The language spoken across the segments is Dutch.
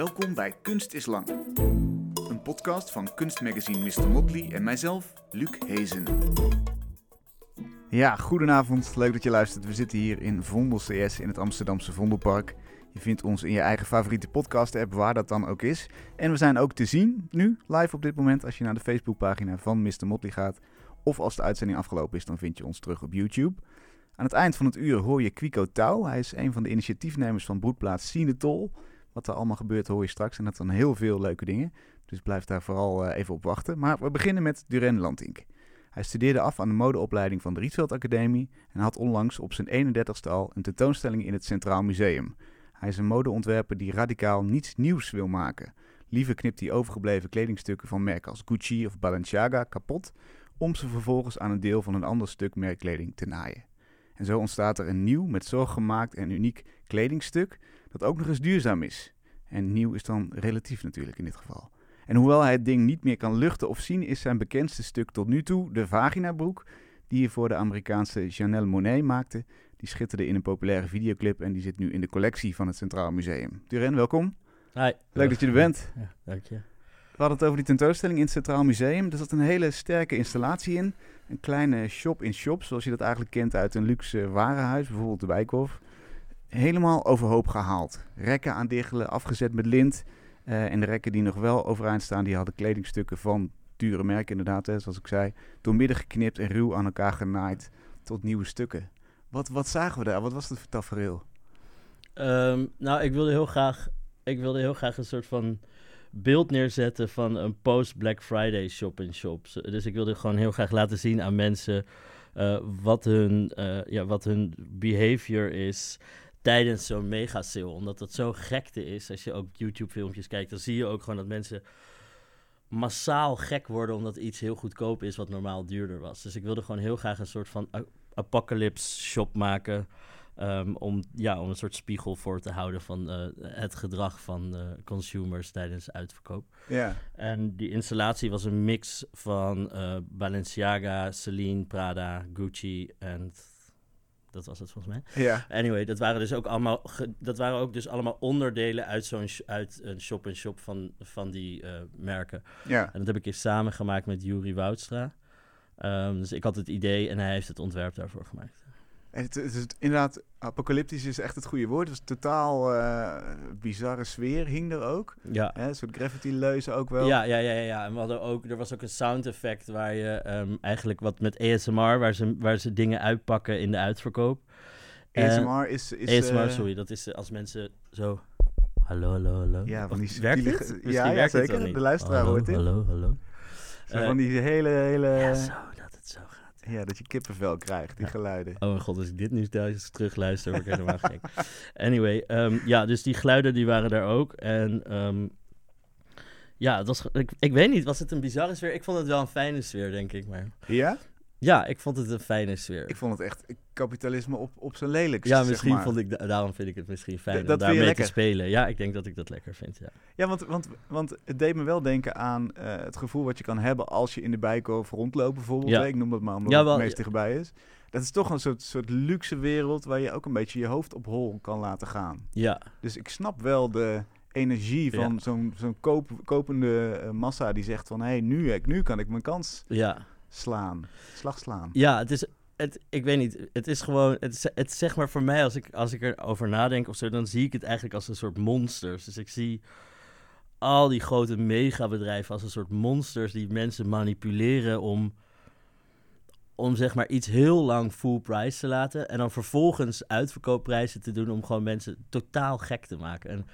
Welkom bij Kunst is Lang. Een podcast van kunstmagazine Mr. Motley en mijzelf, Luc Hezen. Ja, goedenavond. Leuk dat je luistert. We zitten hier in Vondel CS in het Amsterdamse Vondelpark. Je vindt ons in je eigen favoriete podcast-app, waar dat dan ook is. En we zijn ook te zien, nu, live op dit moment, als je naar de Facebookpagina van Mr. Motley gaat. Of als de uitzending afgelopen is, dan vind je ons terug op YouTube. Aan het eind van het uur hoor je Quico Touw. Hij is een van de initiatiefnemers van broedplaats Sinetol. Wat er allemaal gebeurt hoor je straks. En dat zijn heel veel leuke dingen. Dus blijf daar vooral uh, even op wachten. Maar we beginnen met Duren Lantink. Hij studeerde af aan de modeopleiding van de Rietveld Academie. En had onlangs op zijn 31ste al een tentoonstelling in het Centraal Museum. Hij is een modeontwerper die radicaal niets nieuws wil maken. Liever knipt hij overgebleven kledingstukken van merken als Gucci of Balenciaga kapot. Om ze vervolgens aan een deel van een ander stuk merkkleding te naaien. En zo ontstaat er een nieuw, met zorg gemaakt en uniek kledingstuk dat ook nog eens duurzaam is. En nieuw is dan relatief natuurlijk in dit geval. En hoewel hij het ding niet meer kan luchten of zien, is zijn bekendste stuk tot nu toe de vaginabroek, die hij voor de Amerikaanse Janelle Monet maakte. Die schitterde in een populaire videoclip en die zit nu in de collectie van het Centraal Museum. Duren, welkom. Hi. Leuk dat je er bent. Ja, dank je. We hadden het over die tentoonstelling in het Centraal Museum. Er zat een hele sterke installatie in. Een kleine shop-in-shop, zoals je dat eigenlijk kent uit een luxe warenhuis, bijvoorbeeld de Bijkhof. Helemaal overhoop gehaald. Rekken aan diggelen, afgezet met lint. Uh, en de rekken die nog wel overeind staan, die hadden kledingstukken van dure merken inderdaad, hè, zoals ik zei. Doormidden geknipt en ruw aan elkaar genaaid tot nieuwe stukken. Wat, wat zagen we daar? Wat was voor tafereel? Um, nou, ik wilde heel graag, ik wilde heel graag een soort van beeld neerzetten van een post-Black Friday shop-in-shop. Dus ik wilde gewoon heel graag laten zien aan mensen uh, wat, hun, uh, ja, wat hun behavior is tijdens zo'n mega sale. Omdat dat zo gekte is. Als je ook YouTube-filmpjes kijkt, dan zie je ook gewoon dat mensen massaal gek worden omdat iets heel goedkoop is wat normaal duurder was. Dus ik wilde gewoon heel graag een soort van apocalypse shop maken. Um, om, ja, om een soort spiegel voor te houden van uh, het gedrag van uh, consumers tijdens uitverkoop. Ja. En die installatie was een mix van uh, Balenciaga, Celine, Prada, Gucci en dat was het volgens mij. Ja. Anyway, dat waren dus ook allemaal, dat waren ook dus allemaal onderdelen uit zo'n uit een shop en shop van, van die merken. Ja. En dat heb ik eens samengemaakt met Juri Woudstra. Um, dus ik had het idee en hij heeft het ontwerp daarvoor gemaakt. Het, het is inderdaad, apocalyptisch is echt het goede woord. Het was totaal uh, bizarre sfeer, hing er ook. Ja. Hè, een soort graffiti-leuzen ook wel. Ja, ja, ja, ja. En we hadden ook, er was ook een sound effect waar je um, eigenlijk wat met ASMR, waar ze, waar ze dingen uitpakken in de uitverkoop. ASMR is... is ASMR, uh, sorry, dat is als mensen zo... Hallo, hallo, hallo. Ja, van die werkt het? Ja, ja, werkt zeker. Het de luisteraar hallo, hoort dit. Hallo, hallo. Zo van die hele, hele... Ja, zo, dat het zo gaat. Ja, dat je kippenvel krijgt, die Ja. geluiden. Oh mijn god, als ik dit nu thuis terugluister, word ik helemaal gek. Anyway, um, ja, dus die geluiden die waren daar ook. En um, ja, het was, ik, ik weet niet, was het een bizarre sfeer? Ik vond het wel een fijne sfeer, denk ik. Maar Ja? Ja, ik vond het een fijne sfeer. Ik vond het echt kapitalisme op, op zijn lelijkst, ja, zeg misschien maar. vond ik, da- daarom vind ik het misschien fijn om dat je daarmee lekker? te spelen. Ja, ik denk dat ik dat lekker vind, ja. Ja, want, want, want het deed me wel denken aan eh, het gevoel wat je kan hebben als je in de Bijkorf rondloopt bijvoorbeeld. Ja. Ik noem dat maar omdat Ja, het wel, het meest dichtbij is. Dat is toch een soort, soort luxe wereld waar je ook een beetje je hoofd op hol kan laten gaan. Ja, Dus ik snap wel de energie van Ja. zo'n zo'n koop, kopende eh, massa die zegt van... hé, hey, nu, ik- nu kan ik mijn kans ja. Slaan, slag slaan. Ja, het is. Het, ik weet niet, het is gewoon, het, het zeg maar voor mij, als ik, als ik erover nadenk of zo, dan zie ik het eigenlijk als een soort monsters. Dus ik zie al die grote megabedrijven als een soort monsters die mensen manipuleren om, om zeg maar iets heel lang full price te laten. En dan vervolgens uitverkoopprijzen te doen om gewoon mensen totaal gek te maken. En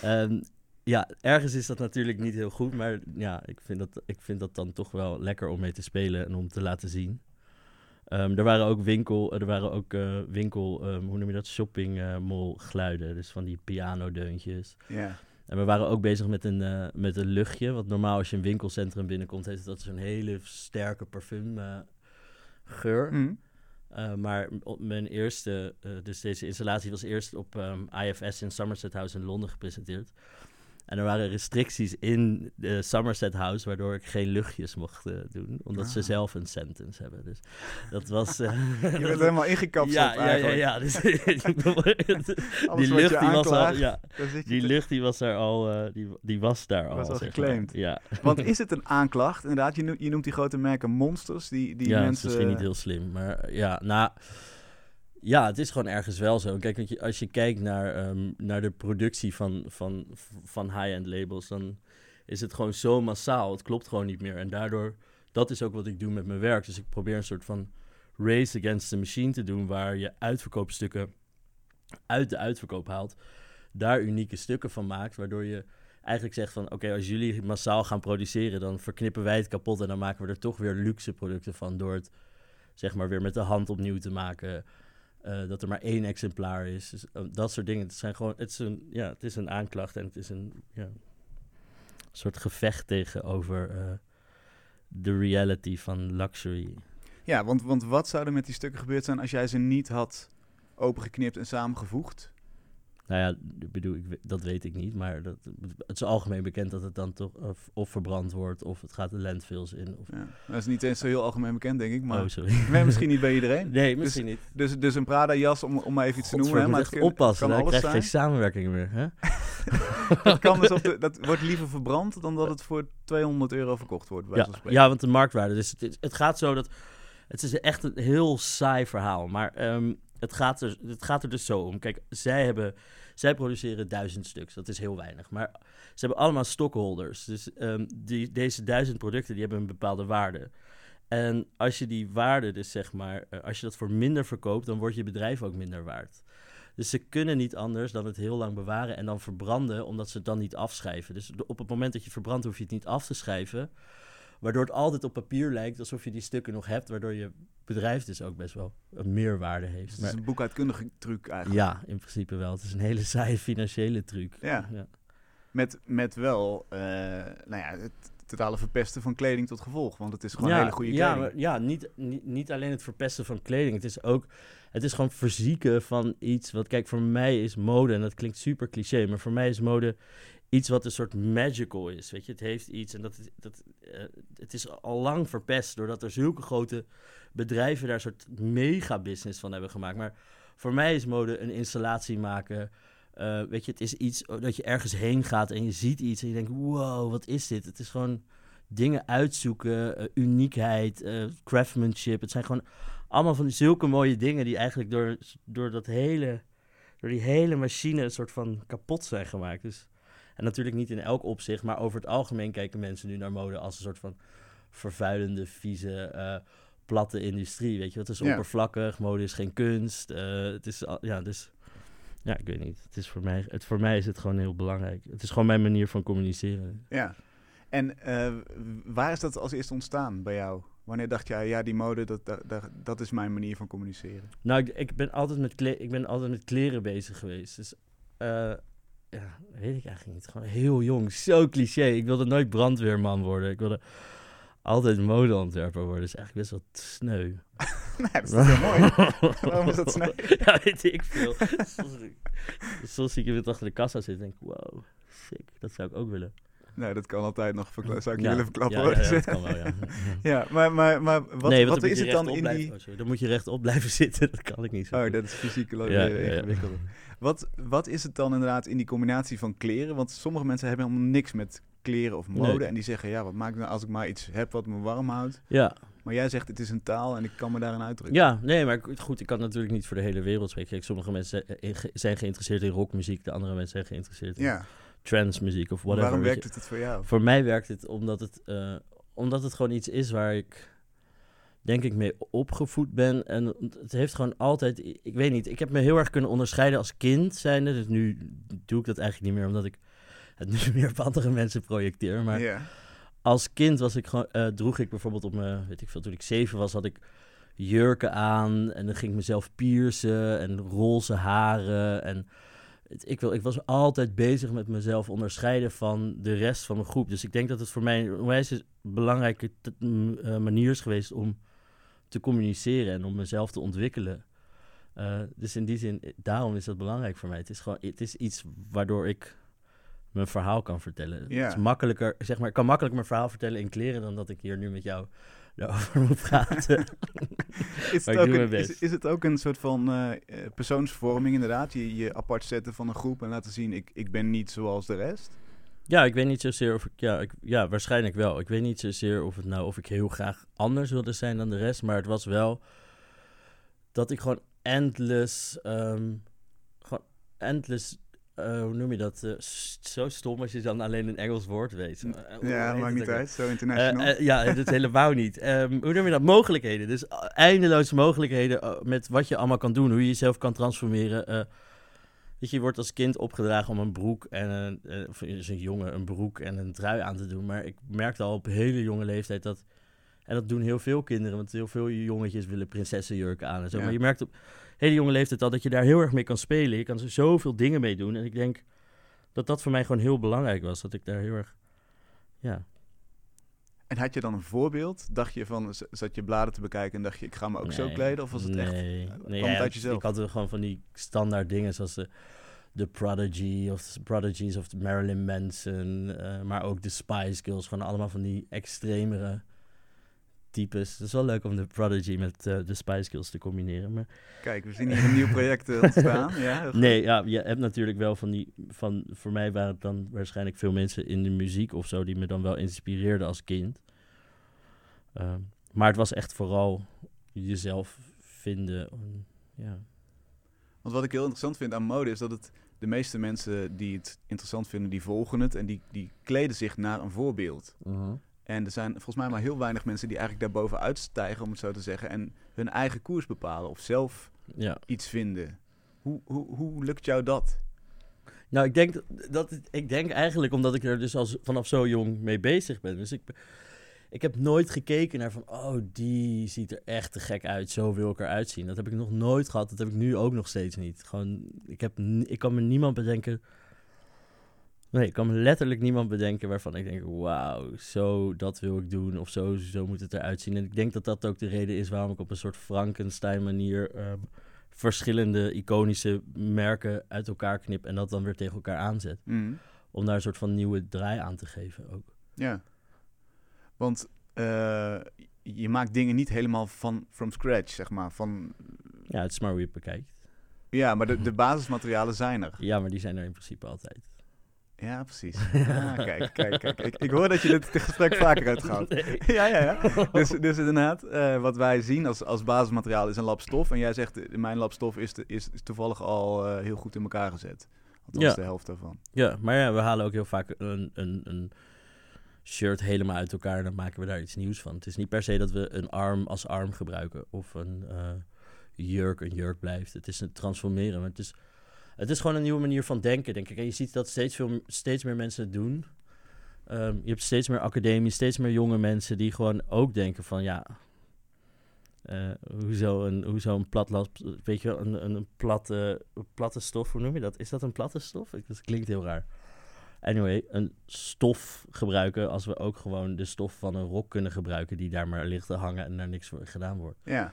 ehm, ja, ergens is dat natuurlijk niet heel goed, maar ja, ik vind dat, ik vind dat dan toch wel lekker om mee te spelen en om te laten zien. Ehm, er waren ook winkel, er waren ook eh, winkel, ehm, hoe noem je dat, shopping eh, mall geluiden, dus van die pianodeuntjes. Ja, En we waren ook bezig met een, eh, met een luchtje, want normaal als je een winkelcentrum binnenkomt, heeft dat zo'n hele sterke parfum eh, geur. Hm. Uh, maar op mijn eerste, uh, dus deze installatie was eerst op um, IFS in Somerset House in Londen gepresenteerd. En er waren restricties in de Somerset House, waardoor ik geen luchtjes mocht eh, doen. Omdat ze Ah. zelf een sentence hebben. Dus dat was... eh, Je bent helemaal ingekapseld ja, ja, ja, ja. Dus, die lucht die was al... Ja, die lucht die was er al... eh, die, die was daar al. Was al geclaimd. maar. Ja, Want is het een aanklacht? Inderdaad, je noemt, je noemt die grote merken monsters die, die ja dat is mensen... misschien niet heel slim. Maar ja, nou... Ja, het is gewoon ergens wel zo. Kijk, want je, als je kijkt naar, ehm, naar de productie van, van, van high-end labels, dan is het gewoon zo massaal. Het klopt gewoon niet meer. En daardoor, dat is ook wat ik doe met mijn werk. Dus ik probeer een soort van race against the machine te doen, waar je uitverkoopstukken uit de uitverkoop haalt, daar unieke stukken van maakt, waardoor je eigenlijk zegt van, oké, als jullie massaal gaan produceren, dan verknippen wij het kapot en dan maken we er toch weer luxe producten van door het, zeg maar, weer met de hand opnieuw te maken. Eh, dat er maar één exemplaar is. Dus, eh, dat soort dingen. Het, zijn gewoon, het, is een, ja, het is een aanklacht en het is een ja, soort gevecht tegenover eh, de reality van luxury. Ja, want, want wat zou er met die stukken gebeurd zijn als jij ze niet had opengeknipt en samengevoegd? Nou ja, ik bedoel, ik, dat weet ik niet, maar dat, het is algemeen bekend dat het dan toch of, of verbrand wordt of het gaat de landfills in. Of, Ja. Dat is niet eens zo heel algemeen bekend, denk ik. Maar oh, sorry. nee, misschien niet bij iedereen. Nee, misschien niet. Dus, dus een Prada-jas, om, om maar even iets te noemen. Hè, maar echt kun- oppassen, kan dan krijg je geen samenwerking meer. Hè? Dat, kan dus op de, dat wordt liever verbrand dan dat het voor 200 euro verkocht wordt. Bij Ja, ja, want de marktwaarde. Dus het, het gaat zo dat. Het is echt een heel saai verhaal. Maar ehm, het, gaat er, het gaat er dus zo om. Kijk, zij, hebben, zij produceren duizend stuks. Dat is heel weinig. Maar ze hebben allemaal stockholders. Dus ehm, die, deze duizend producten die hebben een bepaalde waarde. En als je die waarde, dus zeg maar, eh, als je dat voor minder verkoopt, dan wordt je bedrijf ook minder waard. Dus ze kunnen niet anders dan het heel lang bewaren en dan verbranden, omdat ze het dan niet afschrijven. Dus op het moment dat je verbrandt, hoef je het niet af te schrijven. Waardoor het altijd op papier lijkt alsof je die stukken nog hebt, waardoor je bedrijf dus ook best wel een meerwaarde heeft. het is Maar, een boekhoudkundige truc eigenlijk. ja, in principe wel. Het is een hele saaie financiële truc. Ja. Met, met wel, eh, nou ja, het totale verpesten van kleding tot gevolg. Want het is gewoon hele goede ja, kleding. maar, ja niet, niet, niet alleen het verpesten van kleding. Het is ook, het is gewoon verzieken van iets. Want kijk, voor mij is mode, en dat klinkt super cliché, maar voor mij is mode iets wat een soort magical is. Weet je, het heeft iets en dat, dat, eh, het is al lang verpest doordat er zulke grote bedrijven daar soort mega business van hebben gemaakt. Maar voor mij is mode een installatie maken. Eh, weet je, het is iets dat je ergens heen gaat en je ziet iets en je denkt, wow, wat is dit? Het is gewoon dingen uitzoeken, eh, uniekheid, craftsmanship. Het zijn gewoon allemaal van zulke mooie dingen die eigenlijk door, door dat hele, door die hele machine een soort van kapot zijn gemaakt. Dus, en natuurlijk niet in elk opzicht, maar over het algemeen kijken mensen nu naar mode als een soort van vervuilende, vieze, eh, platte industrie. Weet je, wat is Ja. oppervlakkig, mode is geen kunst. eh, het is, ja, dus, ja, ik weet niet. Het is voor mij, het, voor mij is het gewoon heel belangrijk. Het is gewoon mijn manier van communiceren. Ja. En eh, waar is dat als eerste ontstaan bij jou? Wanneer dacht jij, ja, die mode, dat, dat, dat, is mijn manier van communiceren? Nou, ik, ik, ben altijd met ik ben altijd met kleren bezig geweest. Dus ja, weet ik eigenlijk niet. Gewoon heel jong. Zo cliché. Ik wilde nooit brandweerman worden. Ik wilde altijd modeontwerper worden. Dat is eigenlijk best wel sneu. nee, dat is heel mooi. Waarom is dat sneu? ja, weet ik veel. soms, soms zie ik iemand achter de kassa zitten en denk ik, wow, sick. Dat zou ik ook willen. Nee, dat kan altijd nog. verkla- Zou ik je Ja, willen verklappen ja, ja, ja, dat kan wel, ja. ja, maar, maar, maar wat, nee, wat is het je dan in blijven- die... oh, sorry, dan moet je rechtop blijven zitten. Dat kan ik niet zo Oh, dat is fysiek eh, ingewikkeld. Wat, wat is het dan inderdaad in die combinatie van kleren? Want sommige mensen hebben helemaal niks met kleren of mode. Nee. En die zeggen, ja, wat maakt nou als ik maar iets heb wat me warm houdt? Ja, Maar jij zegt, het is een taal en ik kan me daarin uitdrukken. Ja, nee, maar goed, ik kan natuurlijk niet voor de hele wereld spreken. Kijk, sommige mensen zijn- eh, ge- zijn geïnteresseerd in rockmuziek, de andere mensen zijn geïnteresseerd in Ja. Trancemuziek of whatever. Waarom werkt het voor jou? Voor mij werkt het omdat het, eh, omdat het gewoon iets is waar ik, denk ik, mee opgevoed ben. En het heeft gewoon altijd, ik weet niet, ik heb me heel erg kunnen onderscheiden als kind zijnde. Dus nu doe ik dat eigenlijk niet meer, omdat ik het nu meer op andere mensen projecteer. Maar als kind was ik gewoon, eh, droeg ik bijvoorbeeld op mijn, weet ik veel, toen ik zeven was, had ik jurken aan en dan ging ik mezelf piercen en roze haren en ik, wil, ik was altijd bezig met mezelf onderscheiden van de rest van mijn groep. Dus ik denk dat het voor mij een onwijs belangrijke eh, manier is geweest om te communiceren en om mezelf te ontwikkelen. Eh, dus in die zin, eh, daarom is dat belangrijk voor mij. Het is gewoon, het is iets waardoor ik mijn verhaal kan vertellen. Het is makkelijker, zeg maar, ik kan makkelijker mijn verhaal vertellen in kleren dan dat ik hier nu met jou daarover moet praten. Is het, ook een, is, is het ook een soort van eh, eh, persoonsvorming inderdaad? Je, je apart zetten van een groep en laten zien, ik, ik ben niet zoals de rest? ja, ik weet niet zozeer of ik, ja, ik, ja, waarschijnlijk wel. Ik weet niet zozeer of het nou, of ik heel graag anders wilde zijn dan de rest, maar het was wel dat ik gewoon endless, ehm, gewoon endless, eh, hoe noem je dat? Eh, zo stom als je dan alleen een Engels woord weet. Eh, ja, heet maakt niet uit. Zo international. Eh, eh, ja, dat helemaal niet. Ehm, hoe noem je dat? Mogelijkheden. Dus eh, eindeloze mogelijkheden eh, met wat je allemaal kan doen. Hoe je jezelf kan transformeren. eh weet je, je wordt als kind opgedragen om een broek en een, eh, of is een jongen een broek en een trui aan te doen. Maar ik merkte al op hele jonge leeftijd dat, en dat doen heel veel kinderen, want heel veel jongetjes willen prinsessenjurken aan en zo. Ja. Maar je merkt op hele jonge leeftijd al dat je daar heel erg mee kan spelen. Je kan er zoveel dingen mee doen. En ik denk dat dat voor mij gewoon heel belangrijk was. Dat ik daar heel erg, ja, En had je dan een voorbeeld? Dacht je van, zat je bladen te bekijken en dacht je, ik ga me ook zo kleden? Of was het echt... nee, ja, uit jezelf? Ik had er gewoon van die standaard dingen zoals de, de Prodigy of de Prodigies of Marilyn Manson, eh, maar ook de Spice Girls, gewoon allemaal van die extremere types. Het is wel leuk om de Prodigy met eh, de Spice Girls te combineren, maar Kijk, we zien hier een nieuw project eh, ontstaan. Ja, nee, ja, je hebt natuurlijk wel van die, van, voor mij waren het dan waarschijnlijk veel mensen in de muziek of zo die me dan wel inspireerden als kind. Ehm, maar het was echt vooral jezelf vinden. en, Ja. Want wat ik heel interessant vind aan mode is dat het de meeste mensen die het interessant vinden, die volgen het en die, die kleden zich naar een voorbeeld. En er zijn volgens mij maar heel weinig mensen die eigenlijk daarboven uitstijgen, om het zo te zeggen, en hun eigen koers bepalen of zelf Ja. iets vinden. Hoe, hoe, hoe lukt jou dat? Nou, ik denk dat, het- ik denk eigenlijk omdat ik er dus als vanaf zo jong mee bezig ben. Dus ik, ik heb nooit gekeken naar van, oh, die ziet er echt te gek uit. Zo wil ik eruit zien. Dat heb ik nog nooit gehad. Dat heb ik nu ook nog steeds niet. Gewoon, ik, heb, ik kan me niemand bedenken. Nee, ik kan letterlijk niemand bedenken waarvan ik denk, wauw, zo dat wil ik doen. Of zo, zo moet het eruit zien. En ik denk dat dat ook de reden is waarom ik op een soort Frankenstein manier ehm, verschillende iconische merken uit elkaar knip en dat dan weer tegen elkaar aanzet. Mm. Om daar een soort van nieuwe draai aan te geven ook. Ja. Want eh, je maakt dingen niet helemaal van from scratch, zeg maar. Van, Ja, het is maar hoe je het bekijkt. ja, maar de, de basismaterialen zijn er. Ja, maar die zijn er in principe altijd. Ja, precies. Ah, kijk, kijk, kijk. Ik, ik hoor dat je dit gesprek vaker uitgaat. Nee. Ja, ja, ja. Dus, dus inderdaad, eh, wat wij zien als, als basismateriaal is een lap stof. En jij zegt, eh, mijn lap stof is, te- is, is toevallig al eh, heel goed in elkaar gezet. Althans, Ja. de helft daarvan. Ja, maar ja, we halen ook heel vaak een, een, een shirt helemaal uit elkaar en dan maken we daar iets nieuws van. Het is niet per se dat we een arm als arm gebruiken of een jurk een jurk blijft. Het is een transformeren, maar het is, het is gewoon een nieuwe manier van denken, denk ik. En je ziet dat steeds, veel, steeds meer mensen het doen. Ehm, je hebt steeds meer academies, steeds meer jonge mensen die gewoon ook denken van ja... eh, hoezo, een, hoezo een platlap, weet je wel, een, een, een platte, platte stof, hoe noem je dat? Is dat een platte stof? Dat klinkt heel raar. Anyway, een stof gebruiken als we ook gewoon de stof van een rok kunnen gebruiken die daar maar ligt te hangen en daar niks voor gedaan wordt. Ja.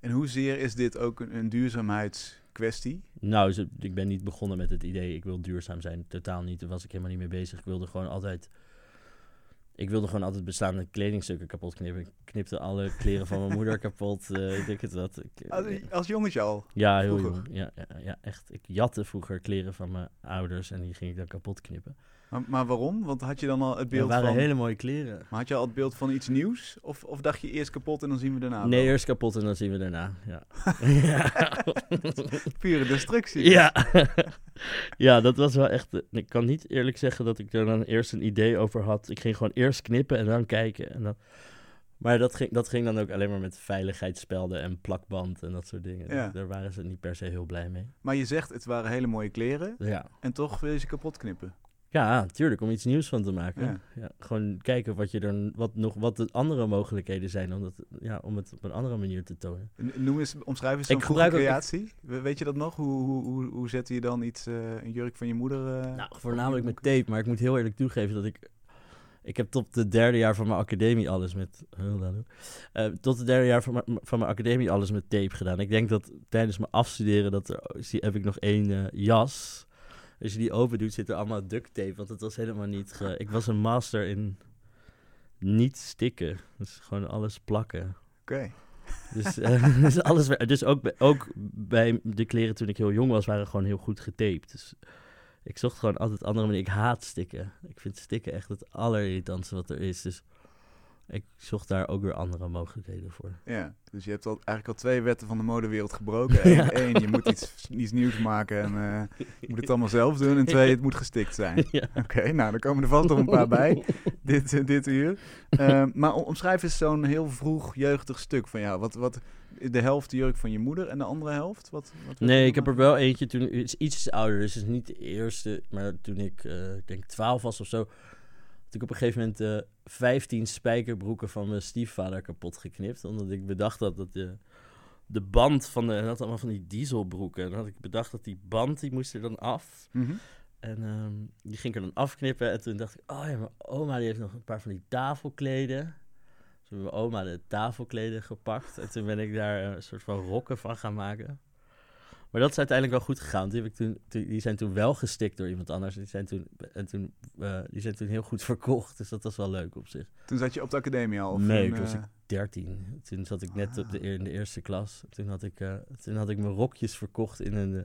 En hoezeer is dit ook een, een duurzaamheidskwestie? Nou, ik ben niet begonnen met het idee, ik wil duurzaam zijn. Totaal niet, daar was ik helemaal niet mee bezig. Ik wilde gewoon altijd... Ik wilde gewoon altijd bestaande kledingstukken kapot knippen. Ik knipte alle kleren van mijn moeder kapot. eh ik denk het wat. Ik, Als, als jongetje al. ja, heel vroeger? jong. Ja, ja, ja, echt. Ik jatte vroeger kleren van mijn ouders en die ging ik dan kapot knippen. Maar, maar waarom? Want had je dan al het beeld waren van... hele mooie kleren. Maar had je al het beeld van iets nieuws? Of, of dacht je eerst kapot en dan zien we daarna nee, wel? eerst kapot en dan zien we daarna. Ja. ja. Pure destructie. Ja. ja, dat was wel echt. Ik kan niet eerlijk zeggen dat ik er dan eerst een idee over had. Ik ging gewoon eerst knippen en dan kijken. En dan... Maar dat ging, dat ging dan ook alleen maar met veiligheidsspelden en plakband en dat soort dingen. Ja. Daar waren ze niet per se heel blij mee. Maar je zegt, het waren hele mooie kleren. Ja. En toch wil je ze kapot knippen. Ja, tuurlijk, om iets nieuws van te maken. Ja. Ja. gewoon kijken wat, je er, wat, nog, wat de andere mogelijkheden zijn om, dat, ja, om het op een andere manier te tonen. Noem eens, omschrijf eens ook- creatie. We- Weet je dat nog? Hoe, hoe, hoe, hoe zette je dan iets, eh, een jurk van je moeder? eh, Nou, voornamelijk met tape, maar ik moet heel eerlijk toegeven dat ik... Ik heb tot het derde jaar van mijn academie alles met... Eh, tot het derde jaar van mijn, van mijn academie alles met tape gedaan. Ik denk dat tijdens mijn afstuderen dat er, zie, heb ik nog één jas Als je die open doet, zit er allemaal duct tape. Want het was helemaal niet... Ge... Ik was een master in niet stikken. Dus gewoon alles plakken. Oké. Dus, uh, dus, alles, dus ook, bij, ook bij de kleren toen ik heel jong was, waren gewoon heel goed getaped. Dus ik zocht gewoon altijd andere manieren. Ik haat stikken. Ik vind stikken echt het allerirritantste wat er is. Dus ik zocht daar ook weer andere mogelijkheden voor. Ja, dus je hebt al, eigenlijk al twee wetten van de modewereld gebroken. Eén, je moet iets, iets nieuws maken en uh, je moet het allemaal zelf doen. En twee, het moet gestikt zijn. Ja. Oké, nou, dan komen er vast nog een paar bij dit, uh, dit uur. Uh, maar omschrijf eens zo'n heel vroeg jeugdig stuk van jou. Wat, wat, de helft de jurk van je moeder en de andere helft? Wat, wat nee, ik heb er wel eentje toen, is iets ouder, dus het is niet de eerste. Maar toen ik, ik denk 12 was of zo ik op een gegeven moment uh, 15 spijkerbroeken van mijn stiefvader kapot geknipt. Omdat ik bedacht had dat de, de band van de... Hij had allemaal van die dieselbroeken. En dan had ik bedacht dat die band, die moest er dan af. Mm En um, die ging ik er dan afknippen. En toen dacht ik, oh ja, mijn oma die heeft nog een paar van die tafelkleden. Dus mijn oma de tafelkleden gepakt. En toen ben ik daar een soort van rokken van gaan maken. Maar dat is uiteindelijk wel goed gegaan. Die, heb ik toen, die zijn toen wel gestikt door iemand anders. Die zijn toen, en toen, uh, die zijn toen heel goed verkocht. Dus dat was wel leuk op zich. Toen zat je op de academie al? Of nee, toen was ik 13. Toen zat ik net op de, in de eerste klas. Toen had ik, uh, toen had ik mijn rokjes verkocht in een uh,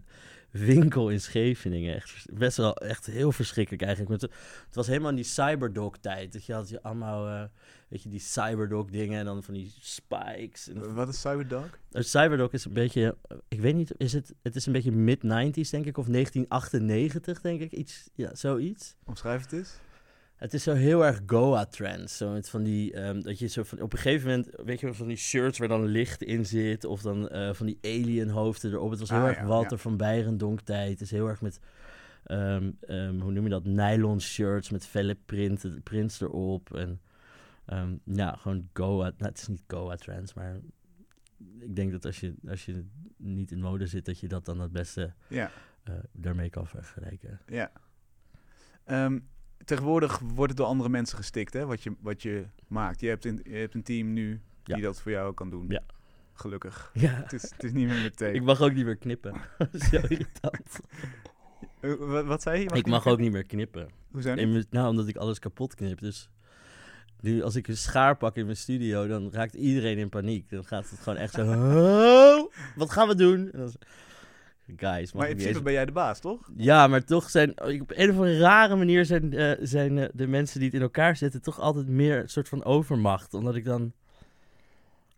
winkel in Scheveningen. Echt, best wel echt heel verschrikkelijk eigenlijk. Het, het was helemaal in die cyberdog tijd. Dat je had je allemaal, uh, weet je, die cyberdog dingen en dan van die spikes. En Wat is cyberdog? Een cyberdog is een beetje, ik weet niet, is het, het is een beetje mid-90s denk ik, of 1998 denk ik, iets, ja, zoiets. Omschrijf het eens. Het is zo heel erg Goa-trends. Zo met van die, um, dat je zo van, op een gegeven moment, weet je, van die shirts waar dan licht in zit. Of dan uh, van die alien hoofden erop. Het was heel Ah, erg ja, Walter ja. van Beirendonk tijd. Het is heel erg met, ehm, ehm, hoe noem je dat, nylon shirts met felle printen, prints erop. En ehm, ja, gewoon Goa, nou, het is niet Goa-trends, maar ik denk dat als je, als je niet in mode zit, dat je dat dan het beste Ja, eh, daarmee kan vergelijken. ja. Ehm, tegenwoordig wordt het door andere mensen gestikt, hè? Wat je, wat je maakt. Je hebt, in, je hebt een team nu die Ja. dat voor jou kan doen. Ja. Gelukkig. Ja. Het is, het is niet meer met tape. Ik mag ook niet meer knippen. Zo irritant. Eh, wat, wat zei je? Ik mag ook niet meer knippen. Hoezo niet? In nou, omdat ik alles kapot knip. Dus nu, als ik een schaar pak in mijn studio, dan raakt iedereen in paniek. Dan gaat het gewoon echt zo... "Oh, wat gaan we doen? En dan, guys, Maar in principe eens... ben jij de baas, toch? Ja, maar toch zijn... Op een of andere rare manier zijn, eh, zijn eh, de mensen die het in elkaar zetten... toch altijd meer een soort van overmacht. Omdat ik dan...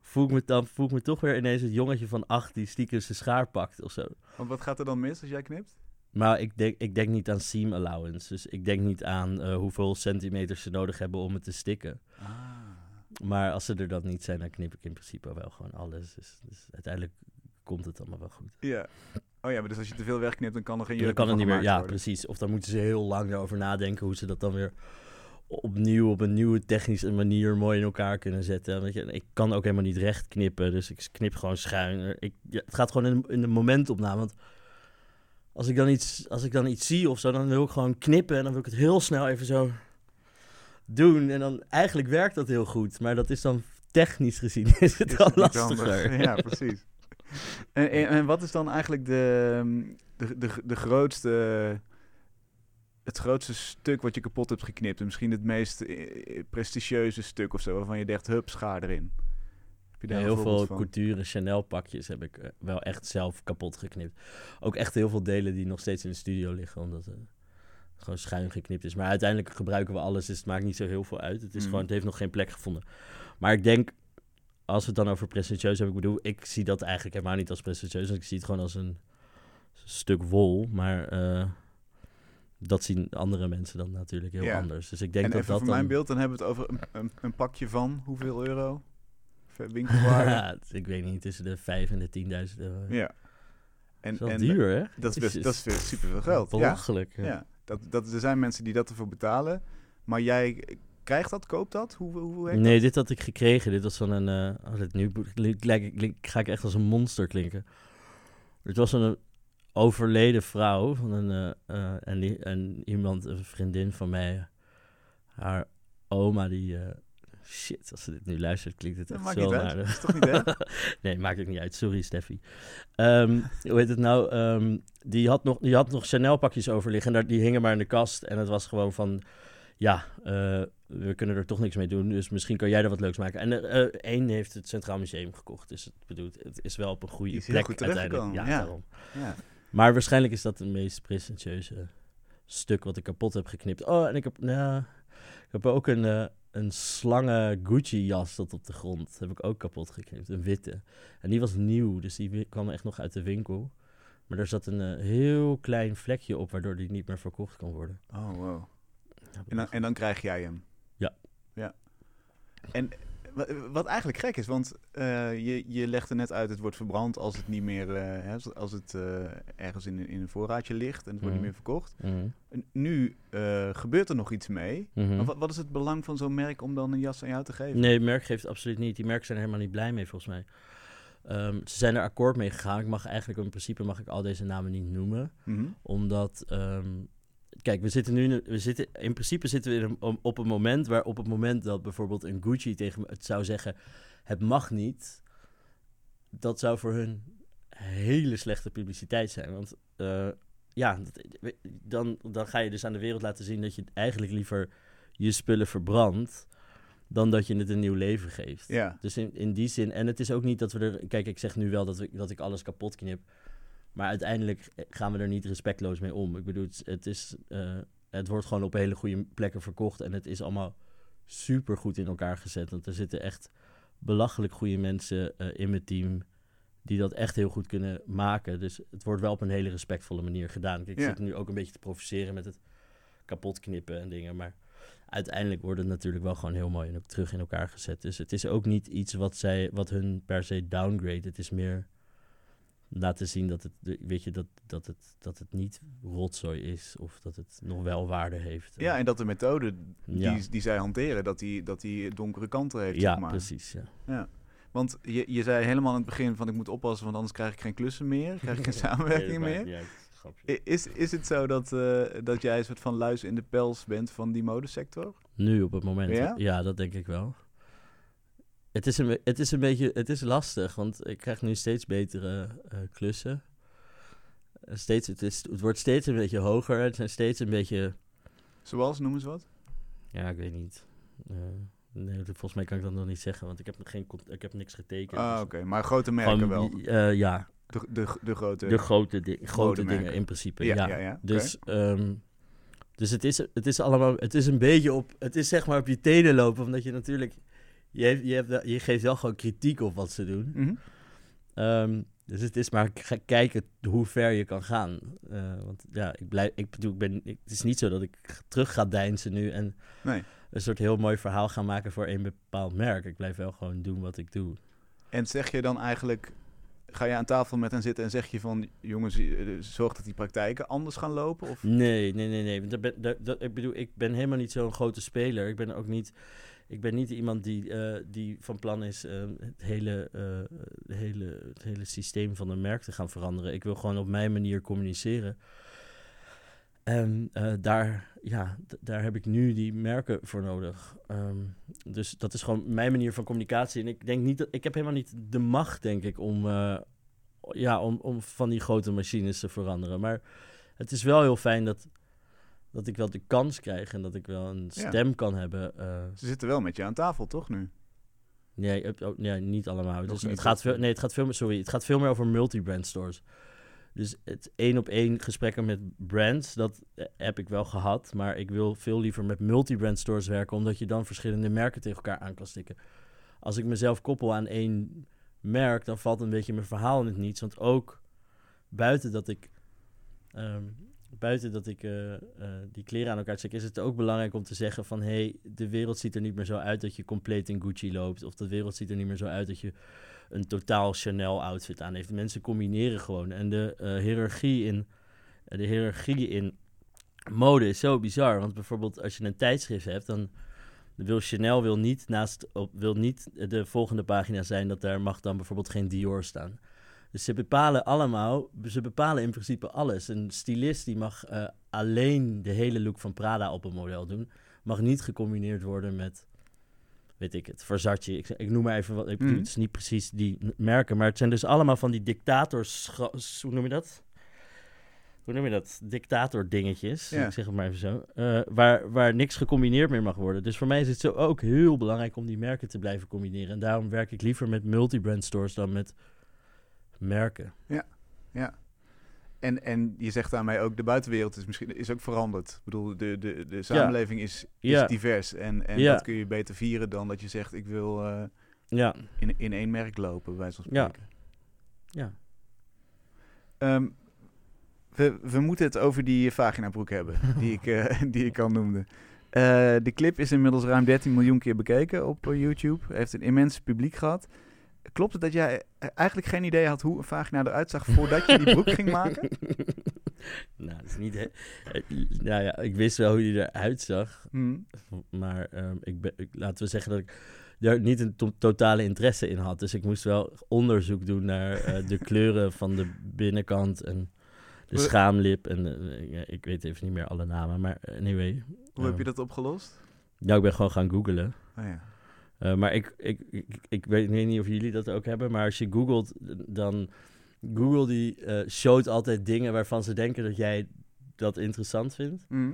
Voel ik, me dan voel ik me toch weer ineens het jongetje van acht die stiekem zijn schaar pakt of zo. Want wat gaat er dan mis als jij knipt? Maar ik denk, ik denk niet aan seam allowance. Dus ik denk niet aan eh, hoeveel centimeters ze nodig hebben om het te stikken. Ah. Maar als ze er dan niet zijn, dan knip ik in principe wel gewoon alles. Dus, dus uiteindelijk komt het allemaal wel goed. Ja. Oh ja, maar dus als je te veel wegknipt, dan kan er geen dan kan het niet meer. Ja, worden. precies. Of dan moeten ze heel lang erover nadenken hoe ze dat dan weer opnieuw op een nieuwe technische manier mooi in elkaar kunnen zetten. Weet je, ik kan ook helemaal niet recht knippen, dus ik knip gewoon schuin. Ik, ja, het gaat gewoon in, in de momentopname. Want als ik, dan iets, als ik dan iets zie of zo, dan wil ik gewoon knippen en dan wil ik het heel snel even zo doen. En dan eigenlijk werkt dat heel goed, maar dat is dan technisch gezien is het Is lastiger. Ja, precies. En, en, en wat is dan eigenlijk de, de, de, de grootste, het grootste stuk wat je kapot hebt geknipt? En misschien het meest eh, prestigieuze stuk of zo, waarvan je dacht, hup, schaar erin. Heb je Ja, daar heel veel van? couture Chanel pakjes heb ik eh, wel echt zelf kapot geknipt. Ook echt heel veel delen die nog steeds in de studio liggen, omdat het gewoon schuin geknipt is. Maar uiteindelijk gebruiken we alles, dus het maakt niet zo heel veel uit. Het, is Mm. gewoon, het heeft nog geen plek gevonden. Maar ik denk, als we het dan over prestigieus hebben, ik bedoel, ik zie dat eigenlijk helemaal niet als prestigieus. Ik zie het gewoon als een stuk wol, maar eh, dat zien andere mensen dan natuurlijk heel Ja. anders. Dus ik denk en dat even dat voor dan... mijn beeld, dan hebben we het over een, een, een pakje van hoeveel euro? Ver- Winkelwaarde? Ja, ik weet niet, tussen de 5 en de 10.000 euro. ja. En, Dat is en duur, hè? dat is, best, dat is super veel geld. Belachelijk. Ja. ja. Dat, dat, er zijn mensen die dat ervoor betalen. Maar jij krijgt dat, koopt dat? Hoe, hoe, hoe Nee, dat? dit had ik gekregen. Dit was van een... eh oh, dit nu lijk- lijk- ga ik echt als een monster klinken. Dit was een overleden vrouw van een, eh, eh, en, die, en iemand, een vriendin van mij. Haar oma, die, Shit, als ze dit nu luistert, klinkt het echt maakt zo niet uit. naar Dat is toch niet erg? nee, maakt het niet uit. Sorry, Steffi. Ehm, hoe heet het nou? Ehm, die, had nog, die had nog Chanel-pakjes over liggen. En daar, die hingen maar in de kast. En het was gewoon van... Ja, eh, we kunnen er toch niks mee doen. Dus misschien kan jij er wat leuks maken. En eh, één heeft het Centraal Museum gekocht. Dus het, bedoelt, het is wel op een goede is plek goed uiteindelijk. Ja, daarom. Ja. Maar waarschijnlijk is dat het meest presentieuze stuk wat ik kapot heb geknipt. Oh, en ik heb, nou, ik heb ook een, eh, een slangen Gucci-jas tot op de grond. heb ik ook kapot geknipt, een witte. En die was nieuw, dus die kwam echt nog uit de winkel. Maar er zat een heel klein vlekje op, waardoor die niet meer verkocht kan worden. Oh, wow. En dan, en dan krijg jij hem? Ja. Ja. En wa- wat eigenlijk gek is, want eh, je, je legde net uit, het wordt verbrand als het niet meer, eh, hè, als- het eh, ergens in, een- in een voorraadje ligt en het wordt Mhm. niet meer verkocht. Mhm. Nu eh, gebeurt er nog iets mee. Mhm. Maar wat, wat is het belang van zo'n merk om dan een jas aan jou te geven? Nee, het merk geeft absoluut niet. Die merken zijn er helemaal niet blij mee, volgens mij. Ehm, ze zijn er akkoord mee gegaan. Ik mag eigenlijk in principe mag ik al deze namen niet noemen. Mhm. Omdat, ehm, kijk, we zitten nu, we zitten, in principe zitten we in een- op een moment waar op het moment dat bijvoorbeeld een Gucci tegen me het zou zeggen, het mag niet, dat zou voor hun hele slechte publiciteit zijn. Want eh, ja, dat- dan, dan ga je dus aan de wereld laten zien dat je eigenlijk liever je spullen verbrandt, dan dat je het een nieuw leven geeft. Ja. Dus in, in die zin, en het is ook niet dat we er, kijk, ik zeg nu wel dat, we, dat ik alles kapot knip, maar uiteindelijk gaan we er niet respectloos mee om. Ik bedoel, het, is- eh, het wordt gewoon op hele goede plekken verkocht en het is allemaal super goed in elkaar gezet. Want er zitten echt belachelijk goede mensen eh, in mijn team die dat echt heel goed kunnen maken. Dus het wordt wel op een hele respectvolle manier gedaan. Kijk, ik Ja. zit nu ook een beetje te provoceren met het kapot knippen en dingen, maar uiteindelijk wordt het natuurlijk wel gewoon heel mooi en ook terug in elkaar gezet. Dus het is ook niet iets wat, zij, wat hun per se downgrade. Het is meer laten zien dat het, weet je, dat, dat, het, dat het niet rotzooi is of dat het nog wel waarde heeft. ja, en dat de methode Ja. die, die zij hanteren, dat die, dat die donkere kanten heeft, ja zeg maar. precies. Ja. Want je, je zei helemaal aan het begin van ik moet oppassen, want anders krijg ik geen klussen meer, krijg ik geen samenwerking Nee, meer. uit. Is, is het zo dat, eh, dat jij een soort van luis in de pels bent van die modesector? Nu op het moment. Ja? Ja, dat denk ik wel. Het is, een, het is een beetje het is lastig, want ik krijg nu steeds betere eh, klussen. Steeds, het, is, het wordt steeds een beetje hoger. Het zijn steeds een beetje. Zoals, noem eens wat. Ja, ik weet niet. Eh, nee, volgens mij kan ik dat nog niet zeggen, want ik heb, nog geen, ik heb niks getekend. Ah, dus- oké. Maar grote merken Gewoon, wel. eh, ja, De, de, de grote... de grote, di grote dingen in principe. ja, ja. ja. Dus, ehm, dus het, is, het is allemaal, het is een beetje op, het is zeg maar op je tenen lopen, omdat je natuurlijk, je, je, hebt, je geeft wel gewoon kritiek op wat ze doen. Mhm. Ehm, dus het is maar kijken hoe ver je kan gaan. Eh, want ja, ik blijf, ik bedoel, ik ben, ik- het is niet zo dat ik terug ga deinzen nu en Nee. een soort heel mooi verhaal gaan maken voor een bepaald merk. Ik blijf wel gewoon doen wat ik doe. En zeg je dan eigenlijk... Ga je aan tafel met hen zitten en zeg je van... Jongens, eh, zorg dat die praktijken anders gaan lopen? Of... Nee, nee, nee, nee. Ben, daar, dat, ik bedoel, ik ben helemaal niet zo'n grote speler. Ik ben ook niet, ik ben niet iemand die, eh, die van plan is eh, het, hele, eh, hele, het hele systeem van een merk te gaan veranderen. Ik wil gewoon op mijn manier communiceren. En daar, ja, daar heb ik nu die merken voor nodig. Ehm, dus dat is gewoon mijn manier van communicatie. En ik denk niet dat ik heb helemaal niet de macht, denk ik, om, ja, om, om van die grote machines te veranderen. Maar het is wel heel fijn dat, dat ik wel de kans krijg en dat ik wel een Ja. stem kan hebben. eh, Ze zitten wel met je aan tafel, toch nu? nee, oh, niet allemaal. Nog Dus niet, het gaat veel, nee, het gaat veel meer, sorry, het gaat veel meer over multi-brand stores. Dus het één op één gesprekken met brands, dat eh, heb ik wel gehad. Maar ik wil veel liever met multi-brand stores werken, omdat je dan verschillende merken tegen elkaar aan kan stikken. Als ik mezelf koppel aan één merk, dan valt een beetje mijn verhaal in het niets. Want ook buiten dat ik, ehm, buiten dat ik eh, eh, die kleren aan elkaar stik, is het ook belangrijk om te zeggen van... hé, hey, de wereld ziet er niet meer zo uit dat je compleet in Gucci loopt. Of de wereld ziet er niet meer zo uit dat je een totaal Chanel-outfit aan heeft. Mensen combineren gewoon. En de eh hiërarchie in... de hiërarchie in mode is zo bizar. Want bijvoorbeeld als je een tijdschrift hebt, dan wil Chanel wil niet naast op, wil niet de volgende pagina zijn dat daar mag dan bijvoorbeeld geen Dior staan. Dus ze bepalen allemaal, ze bepalen in principe alles. Een stylist die mag eh, alleen de hele look van Prada op een model doen, mag niet gecombineerd worden met, weet ik het, Versace. Ik, ik noem maar even wat. Ik bedoel, Mhm. Het is niet precies die merken, maar het zijn dus allemaal van die dictators. Hoe noem je dat? Hoe noem je dat? Dictator dingetjes. Ja. Ik zeg het maar even zo. eh, waar, waar niks gecombineerd meer mag worden. Dus voor mij is het zo ook heel belangrijk om die merken te blijven combineren. En daarom werk ik liever met multibrand stores dan met merken. En, en je zegt daarmee ook, de buitenwereld is misschien is ook veranderd. Ik bedoel, de, de, de samenleving is, is Ja. divers. En, en Ja. dat kun je beter vieren dan dat je zegt, ik wil eh, Ja, in, in één merk lopen, bij van Ja. spreken. ja. Ehm, we, we moeten het over die vaginabroek hebben, die ik, eh, die ik al noemde. Eh, de clip is inmiddels ruim 13 miljoen keer bekeken op YouTube. Heeft een immens publiek gehad. Klopt het dat jij eh, eigenlijk geen idee had hoe een vagina eruit zag voordat je die broek ging maken? nou, dat is niet... he- eh, nou ja, ik wist wel hoe die eruit zag. Hm. Maar ehm, ik ben, ik- laten we zeggen dat ik daar niet een to- totale interesse in had. Dus ik moest wel onderzoek doen naar eh, de kleuren van de binnenkant en de schaamlip. En ja, ik weet even niet meer alle namen, maar anyway. Hoe heb je ehm, dat opgelost? Nou, ik ben gewoon gaan googlen. Oh ja. Eh, maar ik, ik, ik, ik weet, niet of jullie dat ook hebben, maar als je googelt, dan Google die eh showt altijd dingen waarvan ze denken dat jij dat interessant vindt. Hm.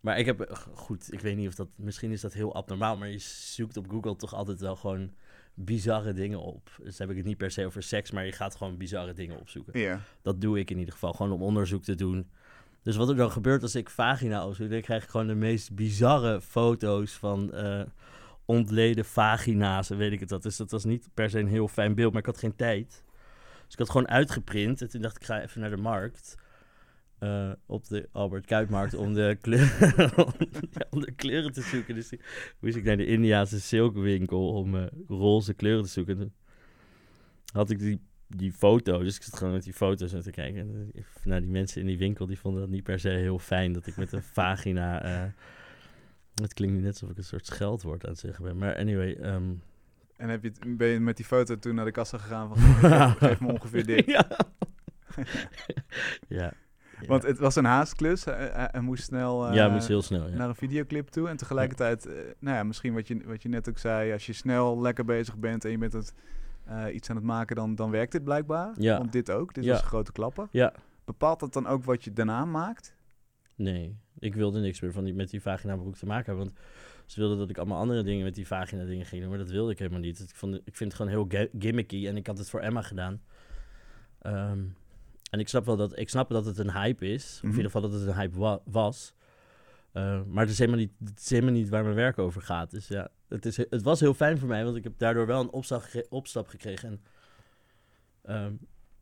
Maar ik heb, goed, ik weet niet of dat, misschien is dat heel abnormaal, maar je zoekt op Google toch altijd wel gewoon bizarre dingen op. Dus heb ik het niet per se over seks, maar je gaat gewoon bizarre dingen opzoeken. Ja. Dat doe ik in ieder geval, gewoon om onderzoek te doen. Dus wat er dan gebeurt als ik vagina opzoek, dan krijg ik gewoon de meest bizarre foto's van eh, ontleden vagina's en weet ik het wat. Dus dat was niet per se een heel fijn beeld, maar ik had geen tijd. Dus ik had gewoon uitgeprint en toen dacht ik, ga even naar de markt. eh, op de Albert Kuipmarkt om de, kleuren te zoeken. Dus die- moest ik naar de Indiaanse silkwinkel om eh, roze kleuren te zoeken. En toen had ik die, die foto, dus ik zat gewoon met die foto's aan te kijken. En, nou, die mensen in die winkel die vonden dat niet per se heel fijn dat ik met een vagina... eh, het klinkt nu net alsof ik een soort scheldwoord aan het zeggen ben. Maar anyway, ehm, En heb je ben je met die foto toen naar de kassa gegaan van geef, geef me ongeveer dit? ja. ja. Want het was een haastklus. Hij, hij- hij moest snel eh, ja, moest heel snel. Ja. naar een videoclip toe. En tegelijkertijd, eh, nou ja, misschien wat je, wat je net ook zei, als je snel lekker bezig bent en je bent het, eh, iets aan het maken, dan, dan werkt dit blijkbaar. Ja. Want dit ook, dit was grote klappen. Ja. Bepaalt dat dan ook wat je daarna maakt? Nee, ik wilde niks meer van die, met die vagina broek te maken hebben. Want ze wilden dat ik allemaal andere dingen met die vagina dingen ging doen. Maar dat wilde ik helemaal niet. Ik, vond, ik vind het gewoon heel gimmicky. En ik had het voor Emma gedaan. Ehm, en ik snap wel dat, ik snap dat het een hype is. Of in Mhm. ieder geval dat het een hype wa- was. Eh, maar het is, helemaal niet, het is helemaal niet waar mijn werk over gaat. Dus ja, het, is, het was heel fijn voor mij. Want ik heb daardoor wel een opstap gekregen. En ehm,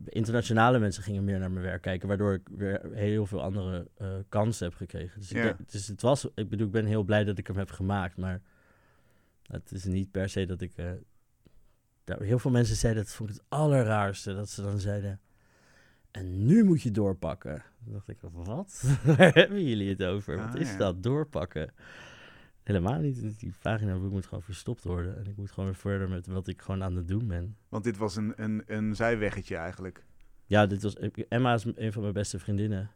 internationale mensen gingen meer naar mijn werk kijken, waardoor ik weer heel veel andere eh, kansen heb gekregen. Dus, ik dus het was, ik bedoel, ik ben heel blij dat ik hem heb gemaakt, maar het is niet per se dat ik. eh, daar, heel veel mensen zeiden, dat vond ik het allerraarste, dat ze dan zeiden. En nu moet je doorpakken. Dan dacht ik, wat? Waar hebben jullie het over? Wat Ah, is ja. dat, doorpakken? Helemaal niet. Die vagina moet gewoon verstopt worden. En ik moet gewoon weer verder met wat ik gewoon aan het doen ben. Want dit was een, een, een zijweggetje eigenlijk. Ja, dit was, Emma is een van mijn beste vriendinnen.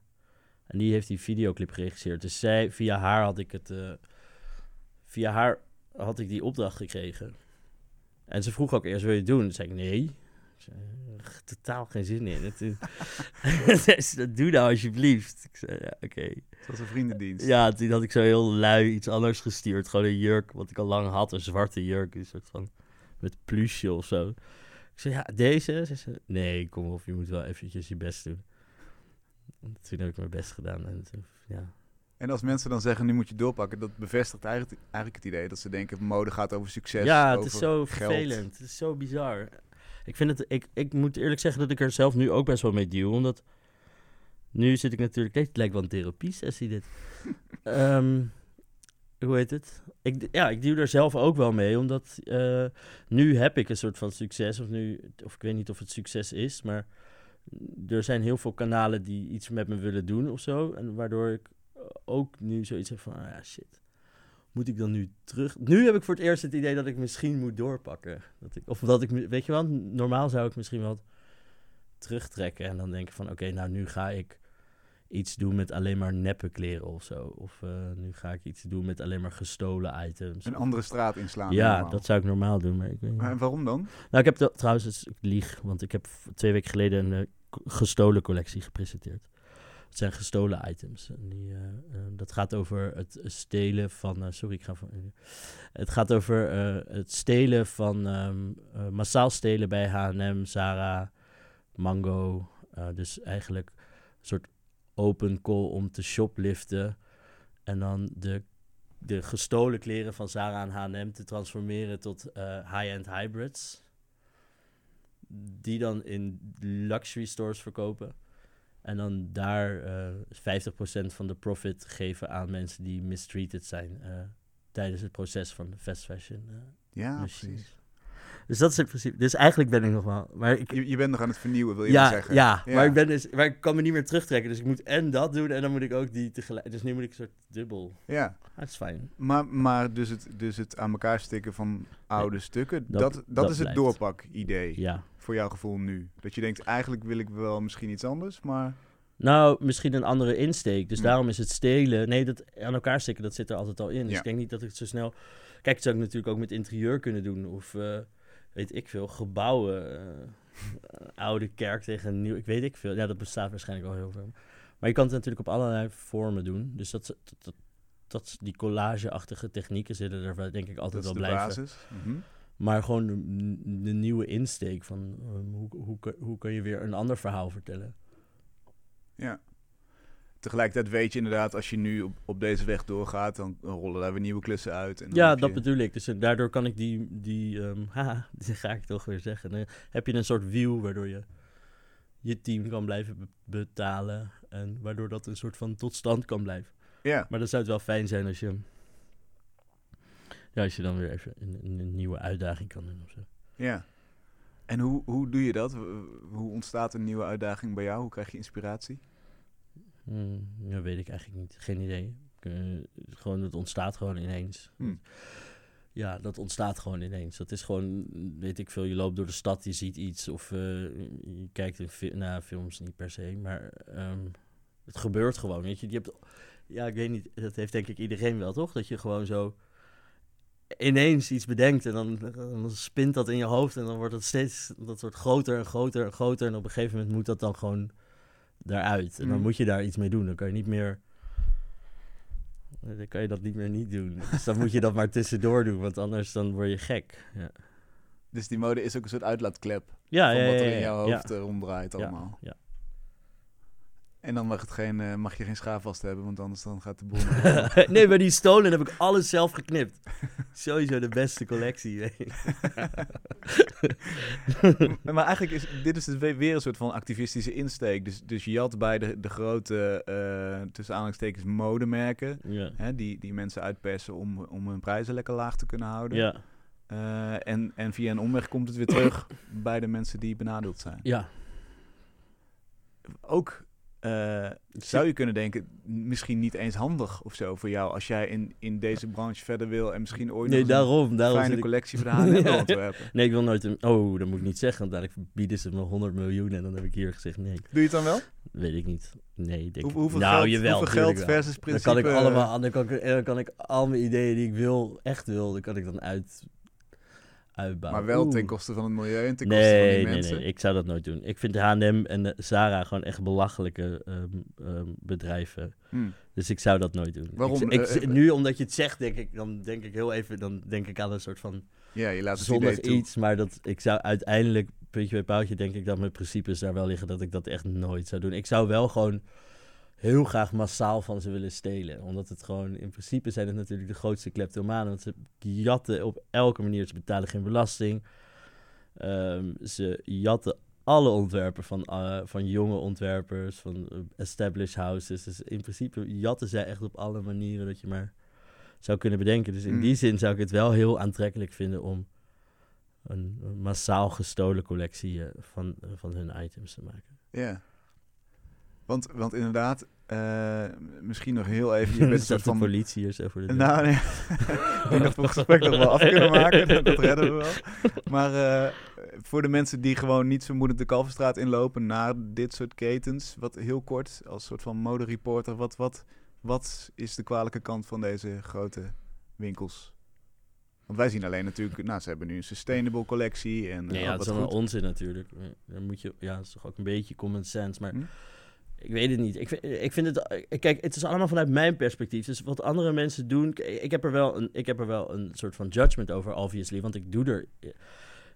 En die heeft die videoclip geregisseerd. Dus zij, via haar had ik het. eh, via haar had ik die opdracht gekregen. En ze vroeg ook eerst: wil je het doen? Toen zei ik nee. Ik zei, "Eh, totaal geen zin in. Het is- Zei ze, Doe nou alsjeblieft. Ik zei ja, oké. Het was een vriendendienst. Ja, toen had ik zo heel lui iets anders gestuurd. Gewoon een jurk, wat ik al lang had. Een zwarte jurk, een soort van met plusje of zo. Ik zei, ja, deze? Ze zei, nee, kom op, je moet wel eventjes je best doen. En Toen heb ik mijn best gedaan. En toen, ja. En als mensen dan zeggen, nu moet je doorpakken, dat bevestigt eigenlijk, eigenlijk het idee dat ze denken, mode gaat over succes. ja, het over is zo geld. vervelend. Het is zo bizar. Ik, vind het, ik, ik moet eerlijk zeggen dat ik er zelf nu ook best wel mee deal. Omdat nu zit ik natuurlijk... Het lijkt wel een therapie-sessie dit. Ehm, hoe heet het? Ik, ja, ik duw er zelf ook wel mee. Omdat eh, nu heb ik een soort van succes. Of, nu, of ik weet niet of het succes is. Maar er zijn heel veel kanalen die iets met me willen doen of zo. En waardoor ik ook nu zoiets heb van... Ah, ja, shit moet ik dan nu terug? Nu heb ik voor het eerst het idee dat ik misschien moet doorpakken. Dat ik, of dat ik, weet je wel, normaal zou ik misschien wel terugtrekken en dan denken van, oké, nou nu ga ik iets doen met alleen maar neppe kleren of zo. Of eh, nu ga ik iets doen met alleen maar gestolen items. Een andere straat inslaan. ja, dat zou ik normaal doen, maar ik weet. Maar waarom dan? Nou, ik heb dat, trouwens, ik lieg, want ik heb twee weken geleden een eh, gestolen collectie gepresenteerd. Het zijn gestolen items. En die, eh, eh, dat gaat over het stelen van. eh, sorry, ik ga van. het gaat over het stelen van. ehm, eh, massaal stelen bij HM, Zara, Mango. dus eigenlijk een soort open call om te shopliften. En dan de, de gestolen kleren van Zara en H&M te transformeren tot high-end hybrids. Die dan in luxury stores verkopen. En dan daar eh 50% van de profit geven aan mensen die mistreated zijn eh, tijdens het proces van de fast fashion. eh, Ja, machines. precies. Dus dat is het principe. Dus eigenlijk ben ik nog wel. Maar ik, Je, je bent nog aan het vernieuwen, wil je ja, zeggen. ja, Ja. Maar, ik ben dus, maar ik kan me niet meer terugtrekken. Dus ik moet en dat doen en dan moet ik ook die tegelijk. Dus nu moet ik een soort dubbel. Ja, Dat is fijn. maar, maar dus, het, dus het aan elkaar stikken van oude stukken, dat, dat- dat, dat is het doorpak-idee Ja. Voor jouw gevoel nu. Dat je denkt, eigenlijk wil ik wel misschien iets anders, maar... Nou, misschien een andere insteek. Dus Hm. daarom is het stelen. Nee, dat aan elkaar stikken, dat zit er altijd al in. Dus Ja. ik denk niet dat ik het zo snel. Kijk, dat zou ik natuurlijk ook met interieur kunnen doen. Of eh, weet ik veel, gebouwen. eh, oude kerk tegen een nieuw. Ik weet ik veel. Ja, dat bestaat waarschijnlijk al heel veel. Maar je kan het natuurlijk op allerlei vormen doen. Dus dat, dat, dat, dat die collage-achtige technieken zitten er wel, denk ik altijd dat is wel de blijven. basis. Mhm. Maar gewoon de, de nieuwe insteek van ehm, hoe, hoe, hoe kun je weer een ander verhaal vertellen. Ja. Tegelijkertijd weet je inderdaad, als je nu op, op deze weg doorgaat, dan rollen daar weer nieuwe klussen uit. En dan Ja, dat je- bedoel ik. Dus eh, daardoor kan ik die, die haha, die ga ik toch weer zeggen. Dan heb je een soort wiel waardoor je je team kan blijven be- betalen. En waardoor dat een soort van tot stand kan blijven. Ja, Maar dan zou het wel fijn zijn als je, ja, als je dan weer even een, nieuwe uitdaging kan doen of zo. ja. En hoe, hoe doe je dat? Hoe ontstaat een nieuwe uitdaging bij jou? Hoe krijg je inspiratie? Hmm, ja, weet ik eigenlijk niet. Geen idee. Eh, gewoon, het ontstaat gewoon ineens. Hm. Ja, dat ontstaat gewoon ineens. Dat is gewoon, weet ik veel, je loopt door de stad, je ziet iets of eh, je kijkt een fi nou, films niet per se, maar ehm, het gebeurt gewoon, weet je. je hebt, ja, ik weet niet, dat heeft denk ik iedereen wel, toch? Dat je gewoon zo ineens iets bedenkt en dan, dan spint dat in je hoofd en dan wordt het steeds, dat wordt groter en groter en groter en op een gegeven moment moet dat dan gewoon daaruit. En dan Mm. moet je daar iets mee doen. Dan kan je niet meer. Dan kan je dat niet meer niet doen. Dus dan moet je dat maar tussendoor doen, want anders dan word je gek. Ja, Dus die mode is ook een soort uitlaatklep ja, van ja, wat er in jouw hoofd eh, ronddraait Ja, allemaal. ja. En dan mag, het geen, eh, mag je geen schaaf vast hebben, want anders dan gaat de boel... nee, bij die stolen heb ik alles zelf geknipt. Sowieso de beste collectie. maar eigenlijk is dit is dus weer een soort van activistische insteek. Dus, dus je had bij de, de grote, eh tussen aanhalingstekens, modemerken... ja. Hè, die, die mensen uitpersen om, om hun prijzen lekker laag te kunnen houden. Ja. Eh, en, en via een omweg komt het weer terug bij de mensen die benadeeld zijn. ja. Ook eh, zou je kunnen denken, misschien niet eens handig of zo voor jou... als jij in, in deze branche verder wil en misschien ooit Nee, nog een daarom. daarom fijne ik... collectie H&M wil Ja. ontwerpen. Nee, ik wil nooit een... Oh, dat moet ik niet zeggen, want dadelijk bieden ze me 100 miljoen en dan heb ik hier gezegd nee. Doe je het dan wel? Weet ik niet. Nee, denk... Hoe, hoeveel nou, geld, jawel, hoeveel geld versus Dan principe... kan ik allemaal, dan kan ik, dan kan ik al mijn ideeën die ik wil, echt wil, dan kan ik dan uit, uitbouwen. Maar wel Oeh. ten koste van het milieu en ten koste nee, van die nee, mensen. nee, ik zou dat nooit doen. Ik vind H&M en Zara gewoon echt belachelijke ehm, ehm, bedrijven. Hm. Dus ik zou dat nooit doen. Waarom? Ik, ik- Eh, eh, nu, omdat je het zegt, denk ik, dan denk ik heel even, dan denk ik aan een soort van Ja, je laat het zonnig idee toe. iets. Maar dat ik zou uiteindelijk, puntje bij paaltje, denk ik dat mijn principes daar wel liggen dat ik dat echt nooit zou doen. Ik zou wel gewoon heel graag massaal van ze willen stelen. Omdat het gewoon, in principe zijn het natuurlijk de grootste kleptomanen. Want ze jatten op elke manier, ze betalen geen belasting. Ehm, ze jatten alle ontwerpen van, eh, van jonge ontwerpers, van eh, established houses. Dus in principe jatten zij echt op alle manieren dat je maar zou kunnen bedenken. Dus in Mm. die zin zou ik het wel heel aantrekkelijk vinden om een, massaal gestolen collectie eh, van, van hun items te maken. Ja. Want, want inderdaad, uh, misschien nog heel even... Je bent van... de politie hier zo voor de Nou, nee. ik denk dat we het gesprek nog wel af kunnen maken. dat redden we wel. Maar uh, voor de mensen die gewoon niet vermoedend de Kalverstraat inlopen... naar dit soort ketens, wat heel kort, als soort van modereporter... Wat, wat, wat is de kwalijke kant van deze grote winkels? Want wij zien alleen natuurlijk, nou, ze hebben nu een sustainable collectie. En, nee, ja, dat is wel onzin natuurlijk. Dan moet je, ja, het is toch ook een beetje common sense. Maar hm? Ik weet het niet. Ik ik vind het, kijk, het is allemaal vanuit mijn perspectief. Dus wat andere mensen doen, ik heb er wel een, ik heb er wel een soort van judgment over, obviously. Want ik doe er,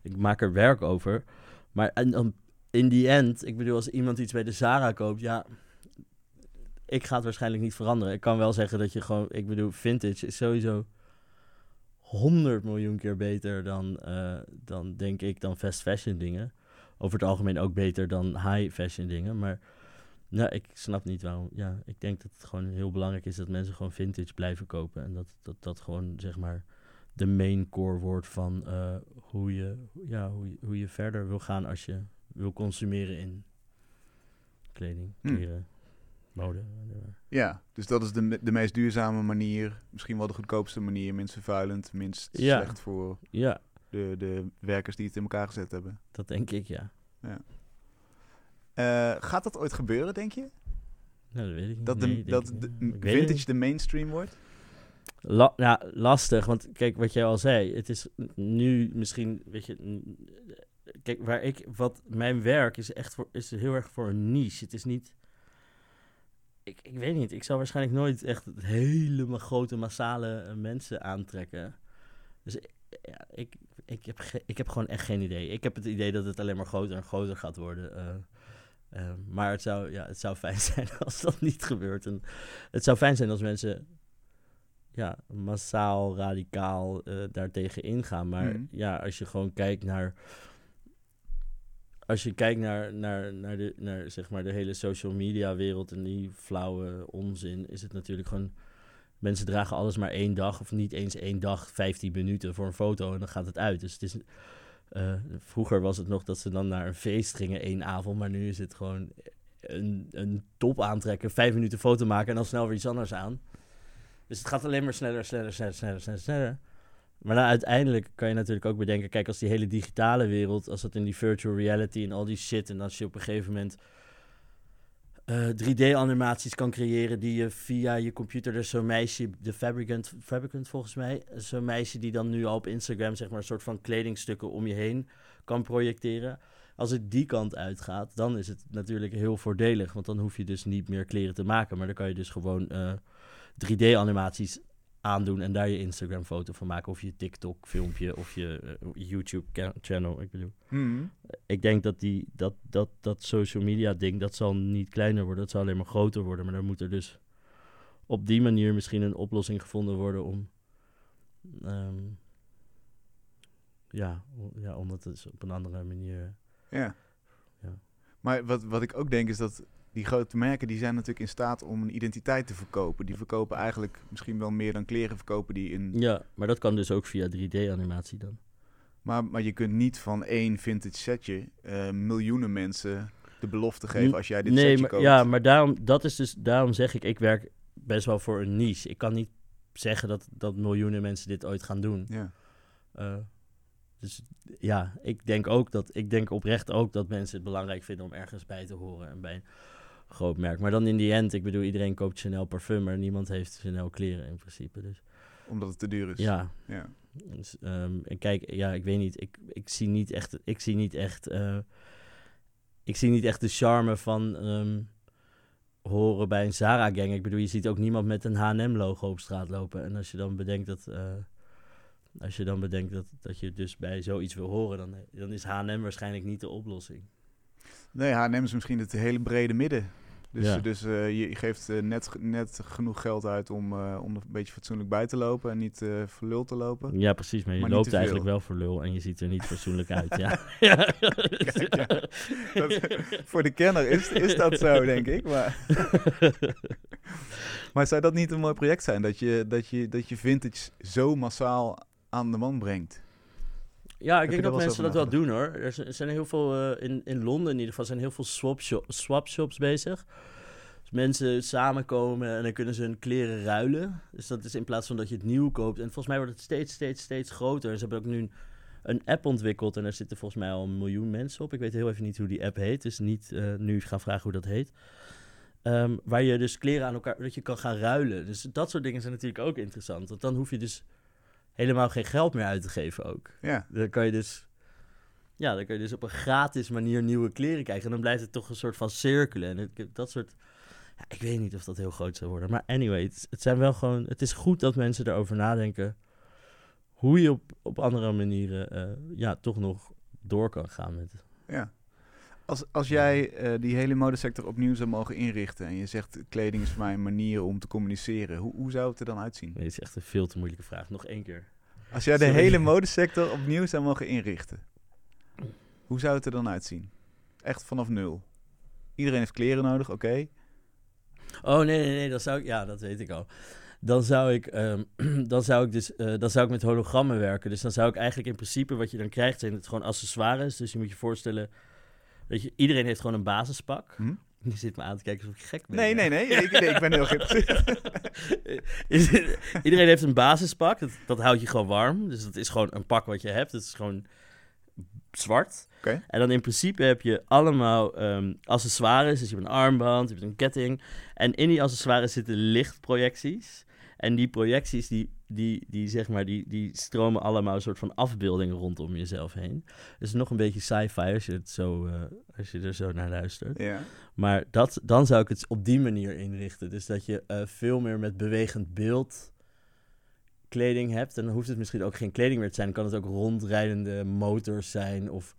ik maak er werk over. Maar en in die end, ik bedoel, als iemand iets bij de Zara koopt, ja, ik ga het waarschijnlijk niet veranderen. Ik kan wel zeggen dat je gewoon, ik bedoel, vintage is sowieso 100 miljoen keer beter dan, dan denk ik, dan fast fashion dingen. Over het algemeen ook beter dan high fashion dingen. Maar nou, ik snap niet waarom. Ja, ik denk dat het gewoon heel belangrijk is dat mensen gewoon vintage blijven kopen. En dat dat, dat gewoon, zeg maar, de main core wordt van uh, hoe, je, ja, hoe, je, hoe je verder wil gaan als je wil consumeren in kleding, hm. kleren mode. Ja, dus dat is de, de meest duurzame manier. Misschien wel de goedkoopste manier. Minst vervuilend, minst slecht voor ja. de, de werkers die het in elkaar gezet hebben. Dat denk ik, ja. ja. Uh, gaat dat ooit gebeuren, denk je? Nou, dat weet ik niet. Dat, de, dat de, vintage de mainstream wordt? La, ja, lastig, want kijk, wat jij al zei, het is nu misschien, weet je, kijk, waar ik, wat mijn werk is echt voor, is heel erg voor een niche. Het is niet, ik, ik weet niet. Ik zou waarschijnlijk nooit echt helemaal grote massale eh, mensen aantrekken. Dus ja, ik, ik, heb ik heb gewoon echt geen idee. Ik heb het idee dat het alleen maar groter en groter gaat worden. Uh, uh, maar het zou, ja, het zou fijn zijn als dat niet gebeurt. En het zou fijn zijn als mensen ja, massaal, radicaal uh, daartegen ingaan. Maar mm. ja, als je gewoon kijkt naar als je kijkt naar, naar, naar, de, naar zeg maar de hele social media wereld en die flauwe onzin, is het natuurlijk gewoon. Mensen dragen alles maar één dag, of niet eens één dag, 15 minuten voor een foto en dan gaat het uit. Dus het is. Uh, vroeger was het nog dat ze dan naar een feest gingen één avond, maar nu is het gewoon een, een top aantrekken, vijf minuten foto maken en dan snel weer iets anders aan. Dus het gaat alleen maar sneller, sneller, sneller, sneller, sneller. Maar dan uiteindelijk kan je natuurlijk ook bedenken, kijk, als die hele digitale wereld, als dat in die virtual reality en al die shit, en als je op een gegeven moment 3D-animaties eh, kan creëren die je via je computer, dus zo'n meisje, de Fabricant, Fabricant volgens mij, zo'n meisje die dan nu al op Instagram, zeg maar, een soort van kledingstukken om je heen kan projecteren. Als het die kant uitgaat, dan is het natuurlijk heel voordelig, want dan hoef je dus niet meer kleren te maken, maar dan kan je dus gewoon 3D-animaties eh, aandoen en daar je Instagram-foto van maken. Of je TikTok-filmpje of je uh, YouTube-channel. Ik bedoel, hmm. ik denk dat, die, dat, dat dat social media-ding, dat zal niet kleiner worden. Dat zal alleen maar groter worden. Maar dan moet er dus op die manier misschien een oplossing gevonden worden om... Um, ja, ja, omdat het op een andere manier... Ja. ja. Maar wat, wat ik ook denk is dat die grote merken die zijn natuurlijk in staat om een identiteit te verkopen. Die verkopen eigenlijk misschien wel meer dan kleren verkopen die in... Ja, maar dat kan dus ook via 3D-animatie dan. Maar, maar je kunt niet van één vintage setje uh, miljoenen mensen de belofte geven als jij dit nee, setje maar, koopt. Ja, maar daarom, dat is dus, daarom zeg ik, ik werk best wel voor een niche. Ik kan niet zeggen dat, dat miljoenen mensen dit ooit gaan doen. Ja. Uh, dus ja, ik denk ook dat, ik denk oprecht ook dat mensen het belangrijk vinden om ergens bij te horen en bij groot merk. Maar dan in die end, ik bedoel, iedereen koopt Chanel parfum, maar niemand heeft Chanel kleren in principe. Dus. Omdat het te duur is. Ja. ja. Dus, um, en kijk, ja, ik weet niet, ik, ik zie niet echt, ik zie niet echt, uh, ik zie niet echt de charme van um, horen bij een Zara-gang. Ik bedoel, je ziet ook niemand met een H&M-logo op straat lopen. En als je dan bedenkt dat, uh, als je dan bedenkt dat, dat je dus bij zoiets wil horen, dan, dan is H&M waarschijnlijk niet de oplossing. Nee, H&M is misschien het hele brede midden. Dus, dus uh, je geeft uh, net, net genoeg geld uit om, uh, om er een beetje fatsoenlijk bij te lopen en niet voor lul te lopen. Ja, precies. Maar je loopt eigenlijk wel voor lul en je ziet er niet fatsoenlijk uit. ja. ja. Kijk, ja. Dat, voor de kenner is, is dat zo, denk ik. Maar, maar zou dat niet een mooi project zijn? Dat je, dat, je, dat je vintage zo massaal aan de man brengt? Ja, ik denk dat mensen dat wel doen hoor. Er zijn heel veel, uh, in, in Londen in ieder geval, zijn heel veel swap, shop, swap shops bezig. mensen samenkomen en dan kunnen ze hun kleren ruilen. Dus dat is in plaats van dat je het nieuw koopt. En volgens mij wordt het steeds, steeds, steeds groter. En ze hebben ook nu een, een app ontwikkeld en daar zitten volgens mij al een miljoen mensen op. Ik weet heel even niet hoe die app heet, dus niet eh, nu gaan vragen hoe dat heet. Ehm, waar je dus kleren aan elkaar, dat je kan gaan ruilen. Dus dat soort dingen zijn natuurlijk ook interessant. Want dan hoef je dus helemaal geen geld meer uit te geven ook. Ja, Dan kan je dus, ja, dan kan je dus op een gratis manier nieuwe kleren krijgen. En dan blijft het toch een soort van cirkelen. En het- dat soort, ja, ik weet niet of dat heel groot zou worden. Maar anyway, het, het zijn wel gewoon, het is goed dat mensen erover nadenken hoe je op, op andere manieren, eh, ja, toch nog door kan gaan met. ja. Als, als jij eh, die hele modesector opnieuw zou mogen inrichten en je zegt kleding is voor mij een manier om te communiceren, hoe, hoe zou het er dan uitzien? Nee, dit is echt een veel te moeilijke vraag. Nog één keer. Als jij de Sorry. hele modesector opnieuw zou mogen inrichten, hoe zou het er dan uitzien? Echt vanaf nul. Iedereen heeft kleren nodig, oké. Oh nee, nee, nee, dat zou ik, ja, dat weet ik al. Dan zou ik, ehm, dan zou ik dus, eh, dan zou ik met hologrammen werken. Dus dan zou ik eigenlijk in principe wat je dan krijgt zijn het gewoon accessoires. Dus je moet je voorstellen dat je iedereen heeft gewoon een basispak. Hm? Je zit me aan te kijken alsof ik gek ben. Nee, nee, nee. Ik, nee, ik ben heel geïnteresseerd. Iedereen heeft een basispak. Dat, dat houdt je gewoon warm. Dus dat is gewoon een pak wat je hebt. Het is gewoon zwart. En dan in principe heb je allemaal ehm, accessoires. Dus je hebt een armband, je hebt een ketting. En in die accessoires zitten lichtprojecties. En die projecties, die, die, die, zeg maar, die, die stromen allemaal een soort van afbeeldingen rondom jezelf heen. Dus nog een beetje sci-fi als je, het zo, eh, als je er zo naar luistert. Ja. Maar dat, dan zou ik het op die manier inrichten. Dus dat je eh, veel meer met bewegend beeld kleding hebt. En dan hoeft het misschien ook geen kleding meer te zijn. Dan kan het ook rondrijdende motors zijn. Of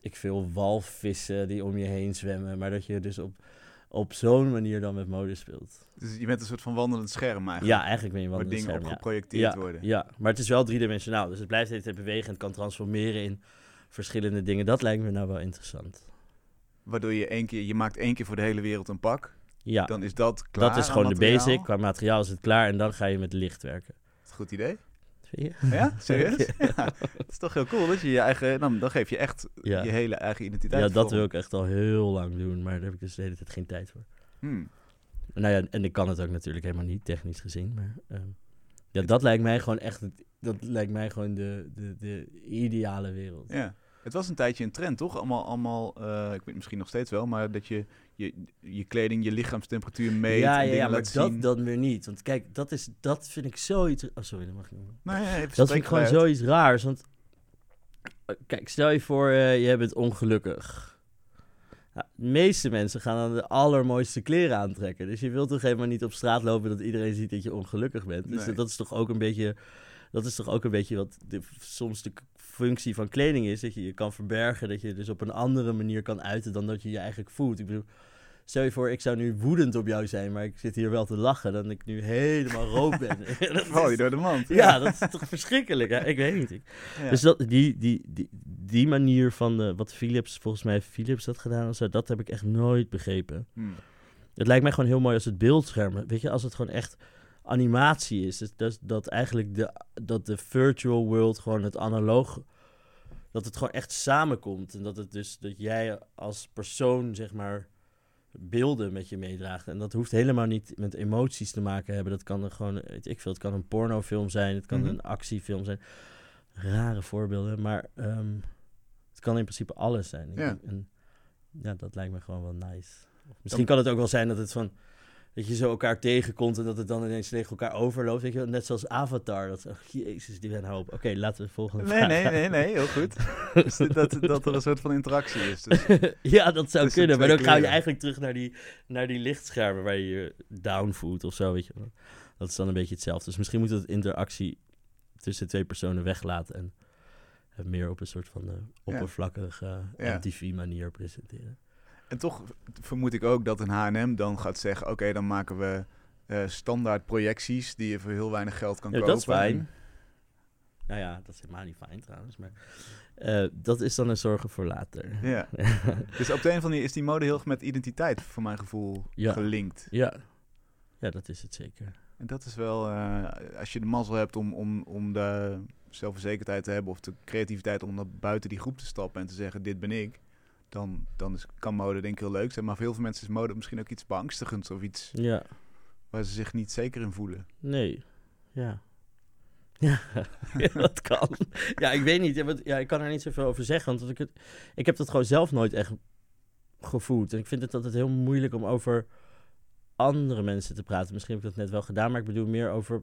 ik veel walvissen die om je heen zwemmen. Maar dat je dus op, op zo'n manier dan met mode speelt. Dus je bent een soort van wandelend scherm eigenlijk. Ja, eigenlijk ben je wel waar een dingen scherm, op geprojecteerd ja, worden. Ja, maar het is wel driedimensionaal. Dus het blijft steeds bewegen en het kan transformeren in verschillende dingen. Dat lijkt me nou wel interessant. Waardoor je één keer, je maakt één keer voor de hele wereld een pak. Ja, Dan is dat klaar dat is gewoon de basic. Qua materiaal is het klaar en dan ga je met licht werken. Goed idee. Ja, serieus? Ja, dat is toch heel cool dat je je eigen, dan, dan geef je echt Ja. je hele eigen identiteit. Ja, dat wil ik echt al heel lang doen, maar daar heb ik dus de hele tijd geen tijd voor. Hmm. Nou ja, en ik kan het ook natuurlijk helemaal niet, technisch gezien. Maar ehm, ja, dat lijkt mij gewoon echt, het- dat lijkt mij gewoon de, de, de ideale wereld. Ja. Het was een tijdje een trend, toch? Allemaal, allemaal eh, ik weet misschien nog steeds wel, maar dat je je, je kleding, je lichaamstemperatuur meet ja, ja, ja, maar dat zien. dan weer niet. Want kijk, dat, is, dat vind ik zoiets... Oh, sorry, dat mag niet ja, even Dat vind ik gewoon zoiets raars. Want eh, kijk, stel je voor, eh, je bent ongelukkig. Ja, de meeste mensen gaan dan de allermooiste kleren aantrekken. Dus je wilt toch helemaal niet op straat lopen dat iedereen ziet dat je ongelukkig bent. Dus Nee. dat is toch ook een beetje. Dat is toch ook een beetje wat de, soms de functie van kleding is. Dat je je kan verbergen. Dat je dus op een andere manier kan uiten dan dat je je eigenlijk voelt. Ik bedoel, stel je voor, ik zou nu woedend op jou zijn, maar ik zit hier wel te lachen. Dan ik nu helemaal rood ben. Dat Val je door de mand. ja, dat is toch verschrikkelijk. Hè? Ik weet niet. Ik- Ja. Dus dat, die, die, die, die manier van eh, wat Philips, volgens mij Philips dat gedaan, of zo, dat heb ik echt nooit begrepen. Hmm. Het lijkt mij gewoon heel mooi als het beeldscherm, weet je, als het gewoon echt animatie is. Dus dat, dat eigenlijk de, dat de virtual world gewoon het analoog, dat het gewoon echt samenkomt. En dat het dus, dat jij als persoon, zeg maar, beelden met je meedraagt. En dat hoeft helemaal niet met emoties te maken hebben. Dat kan er gewoon, weet ik veel, het kan een pornofilm zijn, het kan Mhm. een actiefilm zijn. Rare voorbeelden, maar ehm, het kan in principe alles zijn. Ja. En ja, dat lijkt me gewoon wel nice. Misschien kan het ook wel zijn dat het van dat je zo elkaar tegenkomt en dat het dan ineens tegen elkaar overloopt. Weet je, wel, net zoals Avatar. Dat, oh, jezus, die ben hoop. Oké, laten we de volgende Nee, vraag nee, nee, nee, heel goed. Dus dat, dat er een soort van interactie is. Dus. ja, dat zou kunnen. Maar dan ga je eigenlijk terug naar die, naar die lichtschermen waar je je down voelt of zo. Weet je. Dat is dan een beetje hetzelfde. Dus misschien moet het interactie tussen twee personen weglaten en het meer op een soort van eh, oppervlakkige Ja. MTV manier presenteren. En toch vermoed ik ook dat een H&M dan gaat zeggen... oké, dan maken we eh, standaard projecties... die je voor heel weinig geld kan Ja, kopen. dat is fijn. Nou ja, dat is helemaal niet fijn trouwens. Maar eh, dat is dan een zorgen voor later. Ja. Dus op de een of andere manier is die mode heel erg met identiteit... voor mijn gevoel Ja. gelinkt. ja. ja, dat is het zeker. En dat is wel... eh, als je de mazzel hebt om, om, om de zelfverzekerdheid te hebben... of de creativiteit om naar buiten die groep te stappen... en te zeggen, dit ben ik... dan, dan is, kan mode denk ik heel leuk zijn. Maar veel mensen is mode misschien ook iets beangstigends of iets Ja, waar ze zich niet zeker in voelen. nee. Ja. Ja, ja, dat kan. Ja, ik weet niet. Ja, wat- ja, ik kan er niet zoveel over zeggen. Want ik, het, ik heb dat gewoon zelf nooit echt gevoeld. En ik vind het altijd heel moeilijk om over andere mensen te praten. Misschien heb ik dat net wel gedaan, maar ik bedoel meer over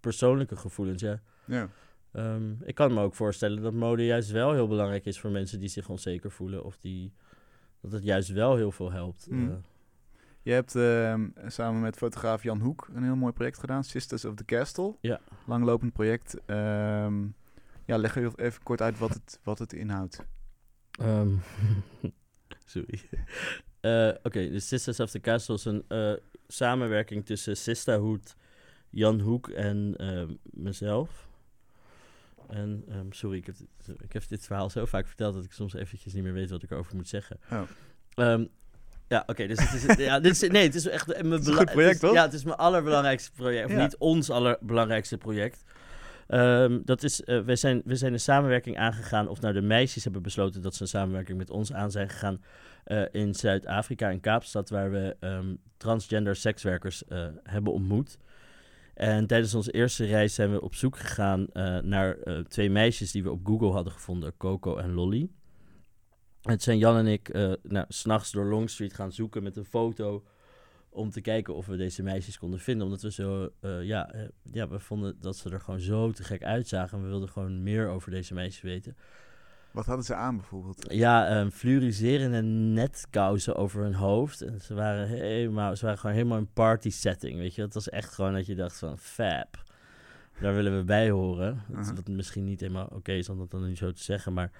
persoonlijke gevoelens. Ja. Ja. Ehm, ik kan me ook voorstellen dat mode juist wel heel belangrijk is voor mensen die zich onzeker voelen. Of die, dat het juist wel heel veel helpt. Mm. Eh, Je hebt ehm, samen met fotograaf Jan Hoek een heel mooi project gedaan, Sisters of the Castle. Ja. Langlopend project. Ehm, ja, leg heel even kort uit wat het, wat het inhoudt. Sorry. Eh, Oké, de Sisters of the Castle is een eh, samenwerking tussen Sisterhood, Jan Hoek en mezelf. En, ehm, sorry, ik heb, dit, ik heb dit verhaal zo vaak verteld dat ik soms eventjes niet meer weet wat ik erover moet zeggen. Oh. Ehm, ja, oké, dus het is, ja, dit is, nee, het is echt mijn is een goed project, het toch? Ja, het is mijn allerbelangrijkste project, of Ja. niet ons allerbelangrijkste project. Ehm, dat is, eh, we, zijn, we zijn een samenwerking aangegaan, of nou de meisjes hebben besloten dat ze een samenwerking met ons aan zijn gegaan eh, in Zuid-Afrika, in Kaapstad, waar we transgender sekswerkers eh, hebben ontmoet. En tijdens onze eerste reis zijn we op zoek gegaan eh, naar eh, twee meisjes die we op Google hadden gevonden, Coco en Lolly. Het zijn Jan en ik eh nou, s'nachts door Long Street gaan zoeken met een foto om te kijken of we deze meisjes konden vinden. Omdat we zo, ja, ja, we vonden dat ze er gewoon zo te gek uitzagen. En we wilden gewoon meer over deze meisjes weten. Wat hadden ze aan bijvoorbeeld? Ja, ehm fluoriserende netkousen over hun hoofd. En ze waren, helemaal, ze waren gewoon helemaal in party setting, weet je. Het was echt gewoon dat je dacht van, fab. Daar willen we bij horen. Dat, Uh-huh. Wat misschien niet helemaal oké is om dat dan nu zo te zeggen. Maar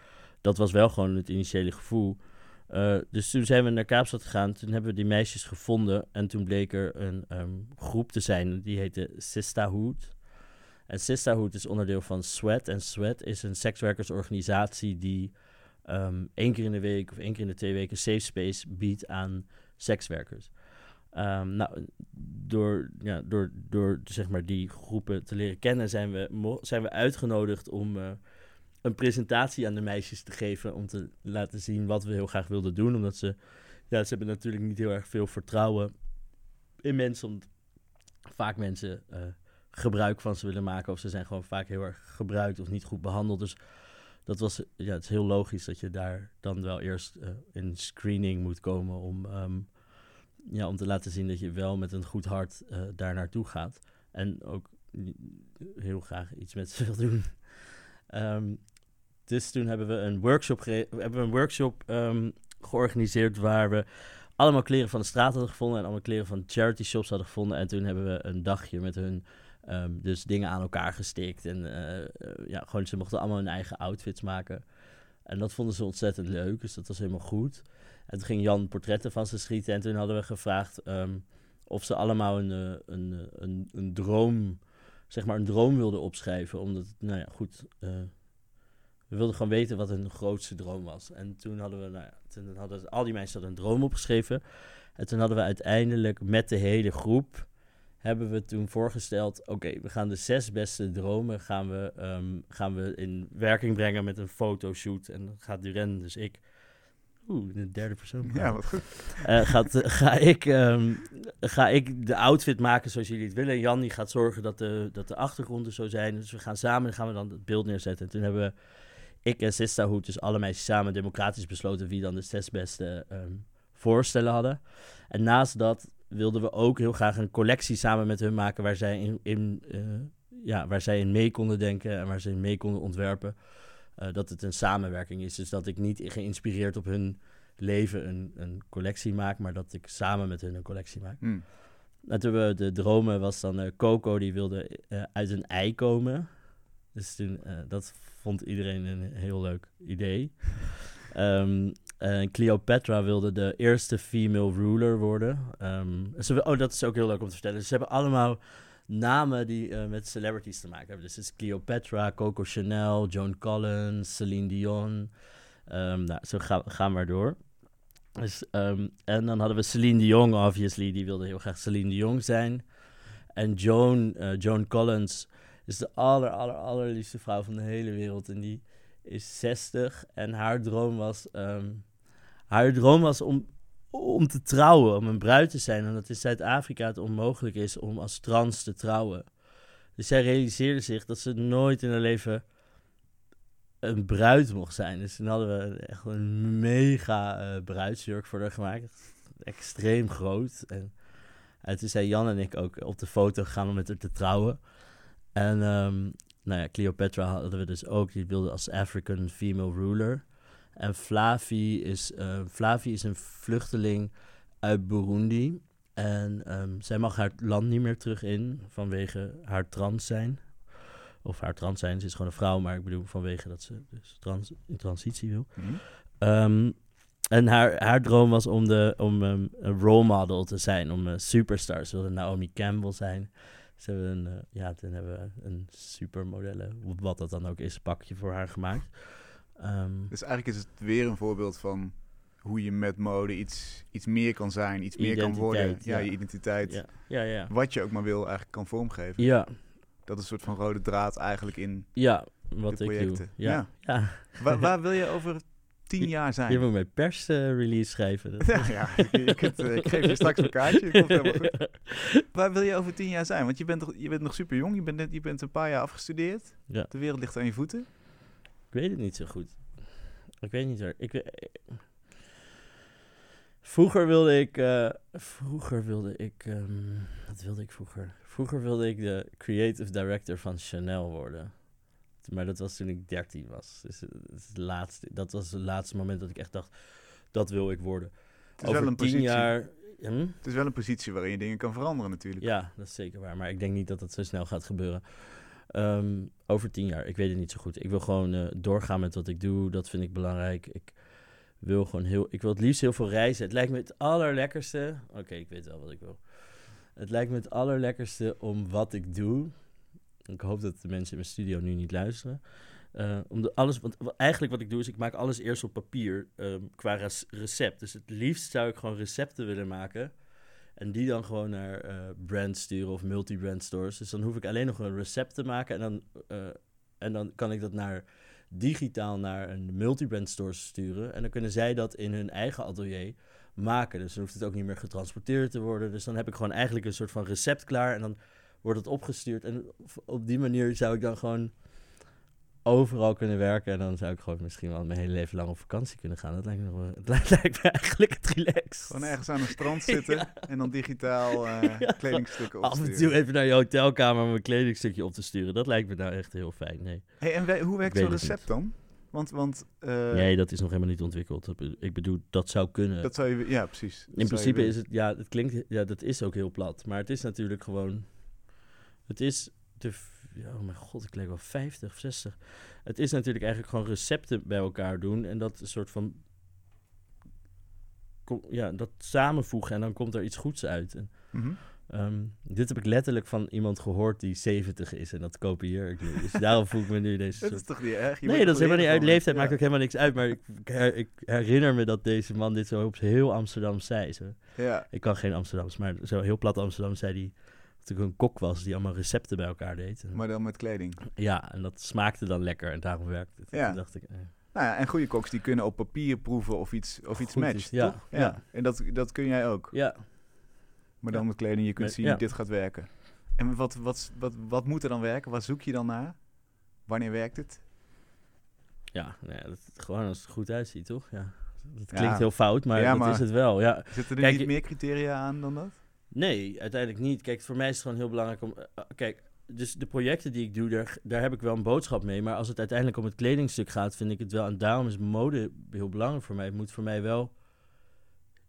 dat was wel gewoon het initiële gevoel. Eh, dus toen zijn we naar Kaapstad gegaan. Toen hebben we die meisjes gevonden. En toen bleek er een ehm, groep te zijn. Die heette Sisterhood. En Sisterhood is onderdeel van Sweat. En Sweat is een sekswerkersorganisatie die ehm één keer in de week of één keer in de twee weken safe space biedt aan sekswerkers. Ehm, nou, door, ja, door, door zeg maar die groepen te leren kennen zijn we, zijn we uitgenodigd om eh, een presentatie aan de meisjes te geven. Om te laten zien wat we heel graag wilden doen. Omdat ze, ja, ze hebben natuurlijk niet heel erg veel vertrouwen in mensen. Omdat vaak mensen eh, gebruik van ze willen maken. Of ze zijn gewoon vaak heel erg gebruikt of niet goed behandeld. Dus dat was, ja, het is heel logisch dat je daar dan wel eerst eh, in screening moet komen om, ehm, ja, om te laten zien dat je wel met een goed hart eh, daar naartoe gaat. En ook heel graag iets met ze wil doen. Ehm, dus toen hebben we een workshop, hebben we een workshop ehm, georganiseerd waar we allemaal kleren van de straat hadden gevonden en allemaal kleren van charity shops hadden gevonden. En toen hebben we een dagje met hun ehm, dus dingen aan elkaar gestikt. En eh, eh, ja, gewoon ze mochten allemaal hun eigen outfits maken. En dat vonden ze ontzettend leuk, dus dat was helemaal goed. En toen ging Jan portretten van ze schieten. En toen hadden we gevraagd ehm, of ze allemaal een, eh, een, een, een droom, zeg maar een droom wilden opschrijven. Omdat, nou ja, goed, we wilden gewoon weten wat hun grootste droom was. En toen hadden we, nou ja, toen hadden al die mensen hadden een droom opgeschreven. En toen hadden we uiteindelijk met de hele groep, hebben we toen voorgesteld, oké, we gaan de zes beste dromen gaan we, ehm, gaan we in werking brengen met een fotoshoot. En dan gaat Duren, dus ik, oeh, de derde persoon. Ja, wat goed. Eh, gaat, ga, ik, ehm, ga ik de outfit maken zoals jullie het willen. En Jan die gaat zorgen dat de, dat de achtergronden zo zijn. Dus we gaan samen gaan we dan het beeld neerzetten. En toen hebben we, ik en Sisterhood, dus alle meisjes samen democratisch besloten wie dan de zes beste ehm, voorstellen hadden. En naast dat wilden we ook heel graag een collectie samen met hun maken waar zij in, in, eh, ja, waar zij in mee konden denken en waar ze in mee konden ontwerpen. Eh, dat het een samenwerking is. Dus dat ik niet geïnspireerd op hun leven een, een collectie maak, maar dat ik samen met hun een collectie maak. En toen we de dromen was dan eh, Coco, die wilde uit een ei komen. Dus toen, dat vond iedereen een heel leuk idee. Ehm, en Cleopatra wilde de eerste female ruler worden. Ehm, oh, dat is ook heel leuk om te vertellen. Dus ze hebben allemaal namen die eh, met celebrities te maken hebben. Dus is Cleopatra, Coco Chanel, Joan Collins, Celine Dion. Ehm, nou, zo gaan ga maar door. Dus, en dan hadden we Celine Dion, obviously. Die wilde heel graag Celine Dion zijn. En Joan, eh, Joan Collins is de aller, aller, allerliefste vrouw van de hele wereld. En die is 60. En haar droom was... ehm, haar droom was om, om te trouwen, om een bruid te zijn. En dat in Zuid-Afrika het onmogelijk is om als trans te trouwen. Dus zij realiseerde zich dat ze nooit in haar leven een bruid mocht zijn. Dus toen hadden we echt een mega uh, bruidsjurk voor haar gemaakt. Extreem groot. En, en toen zei Jan en ik ook op de foto gaan om met haar te trouwen. En um, nou ja, Cleopatra hadden we dus ook. Die wilde als African female ruler. En Flavi is, uh, Flavi is een vluchteling uit Burundi. En um, zij mag haar land niet meer terug in vanwege haar trans zijn. Of haar trans zijn, ze is gewoon een vrouw, maar ik bedoel vanwege dat ze dus trans, in transitie wil. Mm um, en haar, haar droom was om, de, om um, een role model te zijn, om een superstar. Ze wilde Naomi Campbell zijn. Ze hebben een, uh, ja, toen hebben we een supermodelle, wat dat dan ook is, pakje voor haar gemaakt. Um, dus eigenlijk is het weer een voorbeeld van hoe je met mode iets, iets meer kan zijn, iets meer kan worden. Ja, ja. je identiteit. Ja. Ja, ja. Wat je ook maar wil eigenlijk kan vormgeven. Ja. Dat is een soort van rode draad eigenlijk in ja, wat de projecten. Ik doe. Ja. ja. Waar, waar wil je over tien jaar zijn. Je moet mijn persrelease uh, schrijven. ja, ja je kunt, uh, ik geef je straks een kaartje. Komt helemaal goed. Waar wil je over tien jaar zijn? Want je bent, je bent nog super jong. Je bent, net, je bent een paar jaar afgestudeerd. Ja. De wereld ligt aan je voeten. Ik weet het niet zo goed. Ik weet niet hoor. Ik weet, Vroeger wilde ik. Uh, vroeger wilde ik. Um, wat wilde ik vroeger? Vroeger wilde ik de creative director van Chanel worden. Maar dat was toen ik 13 was. Dus het het laatste, dat was het laatste moment dat ik echt dacht: dat wil ik worden. Het is Over wel een tien positie. jaar. Hm? Het is wel een positie waarin je dingen kan veranderen, natuurlijk. Ja, dat is zeker waar. Maar ik denk niet dat dat zo snel gaat gebeuren. Um, over tien jaar, ik weet het niet zo goed. Ik wil gewoon uh, doorgaan met wat ik doe. Dat vind ik belangrijk. Ik wil gewoon heel. Ik wil het liefst heel veel reizen. Het lijkt me het allerlekkerste. Oké, ik weet wel wat ik wil. Het lijkt me het allerlekkerste om wat ik doe. Ik hoop dat de mensen in mijn studio nu niet luisteren. Uh, om de, alles, want eigenlijk wat ik doe is, ik maak alles eerst op papier um, qua recept. Dus het liefst zou ik gewoon recepten willen maken. En die dan gewoon naar uh, brands sturen of multi-brand stores. Dus dan hoef ik alleen nog een recept te maken. En dan, uh, en dan kan ik dat naar digitaal naar een multi-brand store sturen. En dan kunnen zij dat in hun eigen atelier maken. Dus dan hoeft het ook niet meer getransporteerd te worden. Dus dan heb ik gewoon eigenlijk een soort van recept klaar. En dan wordt het opgestuurd. En op die manier zou ik dan gewoon overal kunnen werken. En dan zou ik gewoon misschien wel mijn hele leven lang op vakantie kunnen gaan. Dat lijkt me, nog, het lijkt me eigenlijk het relax. Gewoon ergens aan een strand zitten en dan digitaal uh, kledingstukken opsturen. Af en toe even naar je hotelkamer om een kledingstukje op te sturen. Dat lijkt me nou echt heel fijn, nee. Hey, en hoe werkt zo'n recept dan? Want, want, uh, nee, dat is nog helemaal niet ontwikkeld. Ik bedoel, dat zou kunnen. Dat zou je, ja, precies. In principe is het, ja, het klinkt, ja, dat is ook heel plat. Maar het is natuurlijk gewoon, het is de ja, oh mijn god, ik leek wel 50 of 60. Het is natuurlijk eigenlijk gewoon recepten bij elkaar doen en dat een soort van ja, dat samenvoegen en dan komt er iets goeds uit. En, mm um, dit heb ik letterlijk van iemand gehoord die 70 is en dat kopieer ik nu. Dus daarom voel ik me nu deze. dat is toch niet erg? nee, dat is helemaal niet uit. Leeftijd maakt ook helemaal niks uit. Maar ik, ik, herinner me dat deze man dit zo op heel Amsterdam zei. Zo. Ja. Ik kan geen Amsterdams, maar zo heel plat Amsterdam zei die natuurlijk een kok was die allemaal recepten bij elkaar deed. Maar dan met kleding. Ja, en dat smaakte dan lekker en daarom werkte het. Ja. Toen dacht ik, eh. Nou ja, en goede koks die kunnen op papier proeven of iets, of iets matcht, ja, toch? Ja. ja. En dat, dat kun jij ook. Ja. Maar dan met kleding, je kunt zien, ja. dit gaat werken. En wat, wat, wat, wat moet er dan werken? Wat zoek je dan naar? Wanneer werkt het? Ja, ja dat, gewoon als het goed uitziet, toch? Ja. Dat klinkt heel fout, maar, dat is het wel. Ja. Zitten er niet meer criteria aan dan dat? Nee, uiteindelijk niet. Kijk, voor mij is het gewoon heel belangrijk om. Uh, kijk, dus de projecten die ik doe, daar, daar heb ik wel een boodschap mee. Maar als het uiteindelijk om het kledingstuk gaat, vind ik het wel. En daarom is mode heel belangrijk voor mij. Het moet voor mij wel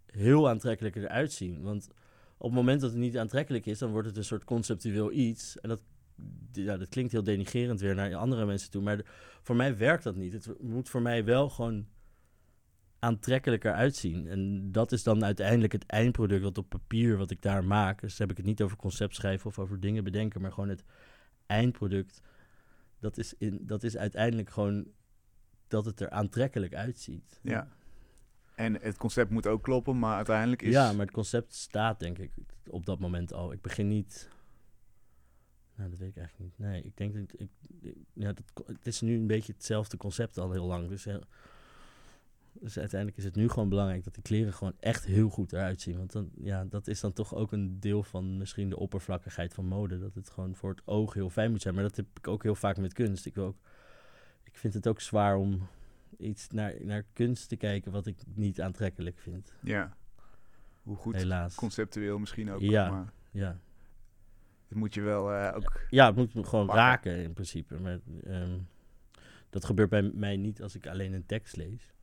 heel aantrekkelijk eruit zien. Want op het moment dat het niet aantrekkelijk is, dan wordt het een soort conceptueel iets. En dat, ja, dat klinkt heel denigerend weer naar andere mensen toe. Maar voor mij werkt dat niet. Het moet voor mij wel gewoon aantrekkelijker uitzien. En dat is dan uiteindelijk het eindproduct wat op papier wat ik daar maak. Dus heb ik het niet over concept schrijven of over dingen bedenken, maar gewoon het eindproduct. Dat is, in, dat is uiteindelijk gewoon dat het er aantrekkelijk uitziet. Ja. En het concept moet ook kloppen, maar uiteindelijk is... Ja, maar het concept staat denk ik op dat moment al. Ik begin niet... Nou, dat weet ik eigenlijk niet. Nee, ik denk dat... Ik, ja, dat, het is nu een beetje hetzelfde concept al heel lang. Dus Dus uiteindelijk is het nu gewoon belangrijk dat die kleren gewoon echt heel goed eruit zien. Want dan, ja, dat is dan toch ook een deel van misschien de oppervlakkigheid van mode. Dat het gewoon voor het oog heel fijn moet zijn. Maar dat heb ik ook heel vaak met kunst. Ik, wil ook, ik vind het ook zwaar om iets naar, naar kunst te kijken wat ik niet aantrekkelijk vind. Ja. Hoe goed Helaas. conceptueel misschien ook. Ja. Maar Ja. het moet je wel eh, ook... ja, het moet gewoon Pakken. raken in principe. Maar ehm, dat gebeurt bij mij niet als ik alleen een tekst lees.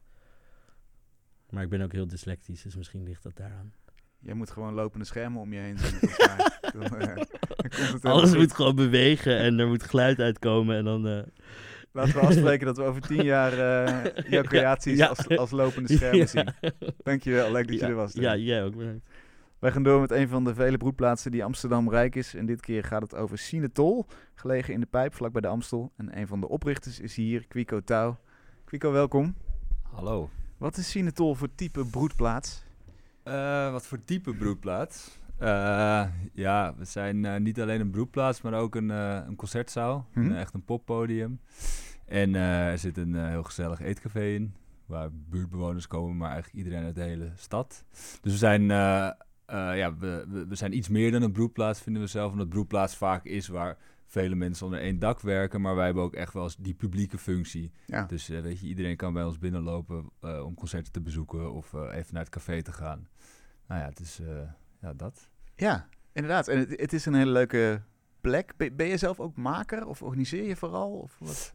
Maar ik ben ook heel dyslectisch, dus misschien ligt dat daaraan. Jij moet gewoon lopende schermen om je heen zien. dan, eh, dan Alles goed. moet gewoon bewegen en er moet geluid uitkomen en dan... eh, Laten we afspreken dat we over tien jaar eh, jouw creaties ja. Als, als lopende schermen Ja. zien. Dankjewel, leuk dat je ja, er was. Ja, jij ook bedankt. Wij gaan door met een van de vele broedplaatsen die Amsterdam rijk is. En dit keer gaat het over Sinetol, gelegen in de Pijp, vlakbij de Amstel. En een van de oprichters is hier, Quico Touw. Quico, welkom. Hallo. Wat is Sinetol voor type broedplaats? Eh, wat voor type broedplaats? Eh, ja, we zijn eh, niet alleen een broedplaats, maar ook een, een concertzaal. Mhm. Echt een poppodium. En er zit een heel gezellig eetcafé in, waar buurtbewoners komen, maar eigenlijk iedereen uit de hele stad. Dus we zijn, ja, we, we, we zijn iets meer dan een broedplaats, vinden we zelf. Omdat broedplaats vaak is waar vele mensen onder één dak werken, maar wij hebben ook echt wel eens die publieke functie. Ja, Dus eh, weet je, iedereen kan bij ons binnenlopen eh, om concerten te bezoeken of eh, even naar het café te gaan. Nou ja, het is ja, dat. ja inderdaad. En het, het is een hele leuke plek. Ben, ben je zelf ook maker of organiseer je vooral? Of wat?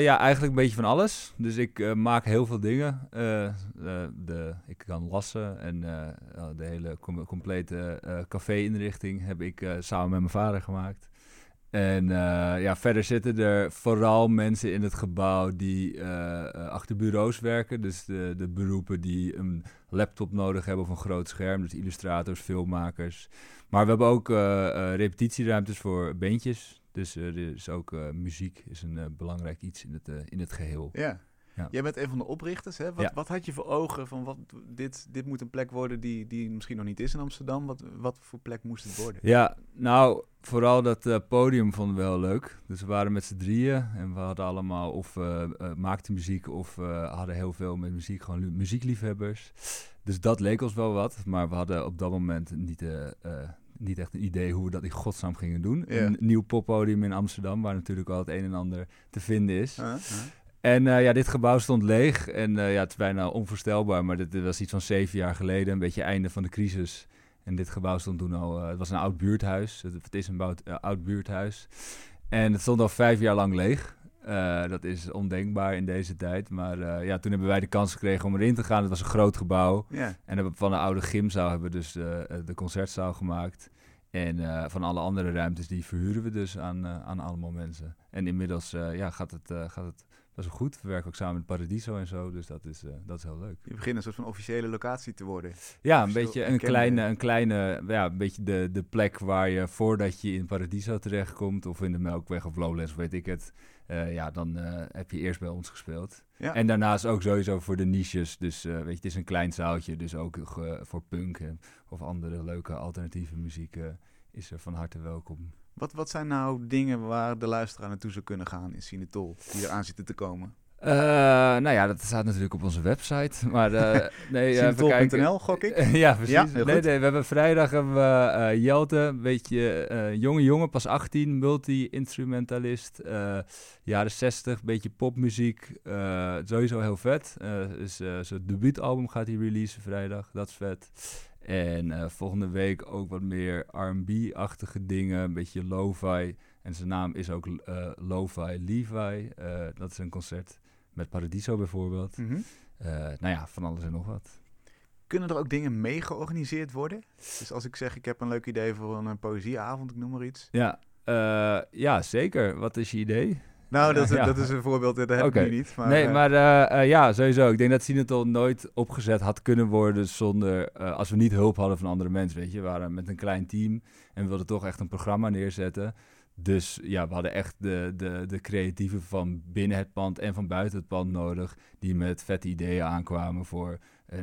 Ja, eigenlijk een beetje van alles. Dus ik maak heel veel dingen. De, ik kan lassen en de hele com- complete café-inrichting heb ik samen met mijn vader gemaakt. En eh, ja, verder zitten er vooral mensen in het gebouw die eh, eh, achter bureaus werken. Dus de, de beroepen die een laptop nodig hebben of een groot scherm. Dus illustrators, filmmakers. Maar we hebben ook repetitieruimtes voor bandjes. Dus er is ook muziek is een belangrijk iets in het, in het geheel. Ja. Ja. Jij bent een van de oprichters. Hè? Wat, Ja. wat had je voor ogen van wat, dit, dit moet een plek worden die, die misschien nog niet is in Amsterdam? Wat, wat voor plek moest het worden? Ja, nou, vooral dat eh, podium vonden we heel leuk. Dus we waren met z'n drieën en we hadden allemaal of eh, maakten muziek of hadden heel veel met muziek, gewoon muziekliefhebbers. Dus dat leek ons wel wat, maar we hadden op dat moment niet, niet echt een idee hoe we dat in godsnaam gingen doen. Ja. Een nieuw poppodium in Amsterdam, waar natuurlijk al het een en ander te vinden is. En eh, ja, dit gebouw stond leeg. En eh, ja, het is bijna onvoorstelbaar. Maar dit, dit was iets van zeven jaar geleden. Een beetje einde van de crisis. En dit gebouw stond toen al... eh, het was een oud buurthuis. Het, het is een oud buurthuis. En het stond al vijf jaar lang leeg. Dat is ondenkbaar in deze tijd. Maar ja, toen hebben wij de kans gekregen om erin te gaan. Het was een groot gebouw. En hebben van de oude gymzaal hebben we dus de concertzaal gemaakt. En van alle andere ruimtes die verhuren we dus aan, aan allemaal mensen. En inmiddels ja, gaat, het, gaat het best wel goed. We werken ook samen met Paradiso en zo, dus dat is, eh, dat is heel leuk. Je begint een soort van officiële locatie te worden. Ja, een beetje een kleine, een kleine, ja, een beetje de, de plek waar je voordat je in Paradiso terechtkomt, of in de Melkweg of Lowlands, weet ik het, eh, ja, dan eh, heb je eerst bij ons gespeeld. Ja. En daarnaast ook sowieso voor de niches. Dus weet je, het is een klein zaaltje. Dus ook voor punk of andere leuke alternatieve muziek is er van harte welkom. Wat, wat zijn nou dingen waar de luisteraar naartoe zou kunnen gaan in Sinetol, die eraan zitten te komen? Eh, nou ja, dat staat natuurlijk op onze website. Maar eh nee, eh. Sinetol.nl, gok ik? ja, precies. Ja, nee, goed. nee, we hebben vrijdag hebben we Jelte, een beetje jonge jongen, pas 18, multi-instrumentalist, jaren 60, beetje popmuziek, sowieso heel vet. Dus, zijn debuutalbum gaat hij releasen vrijdag, dat is vet. En eh, volgende week ook wat meer R&B-achtige dingen, een beetje lo-fi. En zijn naam is ook eh Lo-fi Levi. Eh, dat is een concert met Paradiso bijvoorbeeld. Mhm. Nou ja, van alles en nog wat. Kunnen er ook dingen mee georganiseerd worden? Dus als ik zeg, ik heb een leuk idee voor een, poëzieavond, ik noem maar iets. Ja, ja, zeker. Wat is je idee? Nou, dat, Ja. dat is een voorbeeld, dat heb Oké. ik nu niet. Maar, nee, eh, maar eh, eh, ja, sowieso. Ik denk dat Sinatol nooit opgezet had kunnen worden zonder... als we niet hulp hadden van andere mensen, weet je. We waren met een klein team en we wilden toch echt een programma neerzetten. Dus ja, we hadden echt de, de, de creatieven van binnen het pand en van buiten het pand nodig... die met vette ideeën aankwamen voor,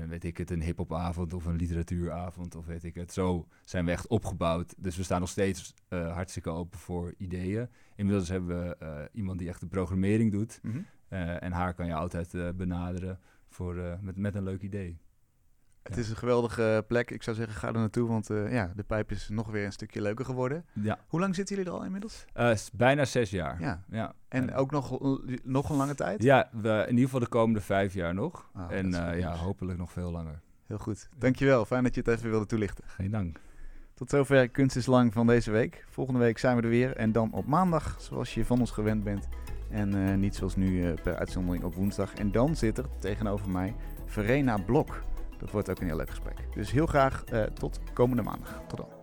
weet ik het, een hiphopavond of een literatuuravond of weet ik het. Zo zijn we echt opgebouwd. Dus we staan nog steeds eh, hartstikke open voor ideeën. Inmiddels hebben we eh, iemand die echt de programmering doet... mhm. Eh, en haar kan je altijd eh, benaderen voor, eh, met, met een leuk idee. Het Ja. is een geweldige plek. Ik zou zeggen, ga er naartoe, want eh, ja, de pijp is nog weer een stukje leuker geworden. Ja, Hoe lang zitten jullie er al inmiddels? Eh, bijna zes jaar. Ja. ja. En ook nog, nog een lange tijd? Ja, we, in ieder geval de komende vijf jaar nog. Oh, dat en eh, ja, hopelijk nog veel langer. Heel goed. Dankjewel. Fijn dat je het even wilde toelichten. Geen dank. Tot zover Kunst is Lang van deze week. Volgende week zijn we er weer. En dan op maandag, zoals je van ons gewend bent. En niet zoals nu per uitzondering op woensdag. En dan zit er tegenover mij Verena Blok. Dat wordt ook een heel leuk gesprek. Dus heel graag eh, tot komende maandag. Tot dan.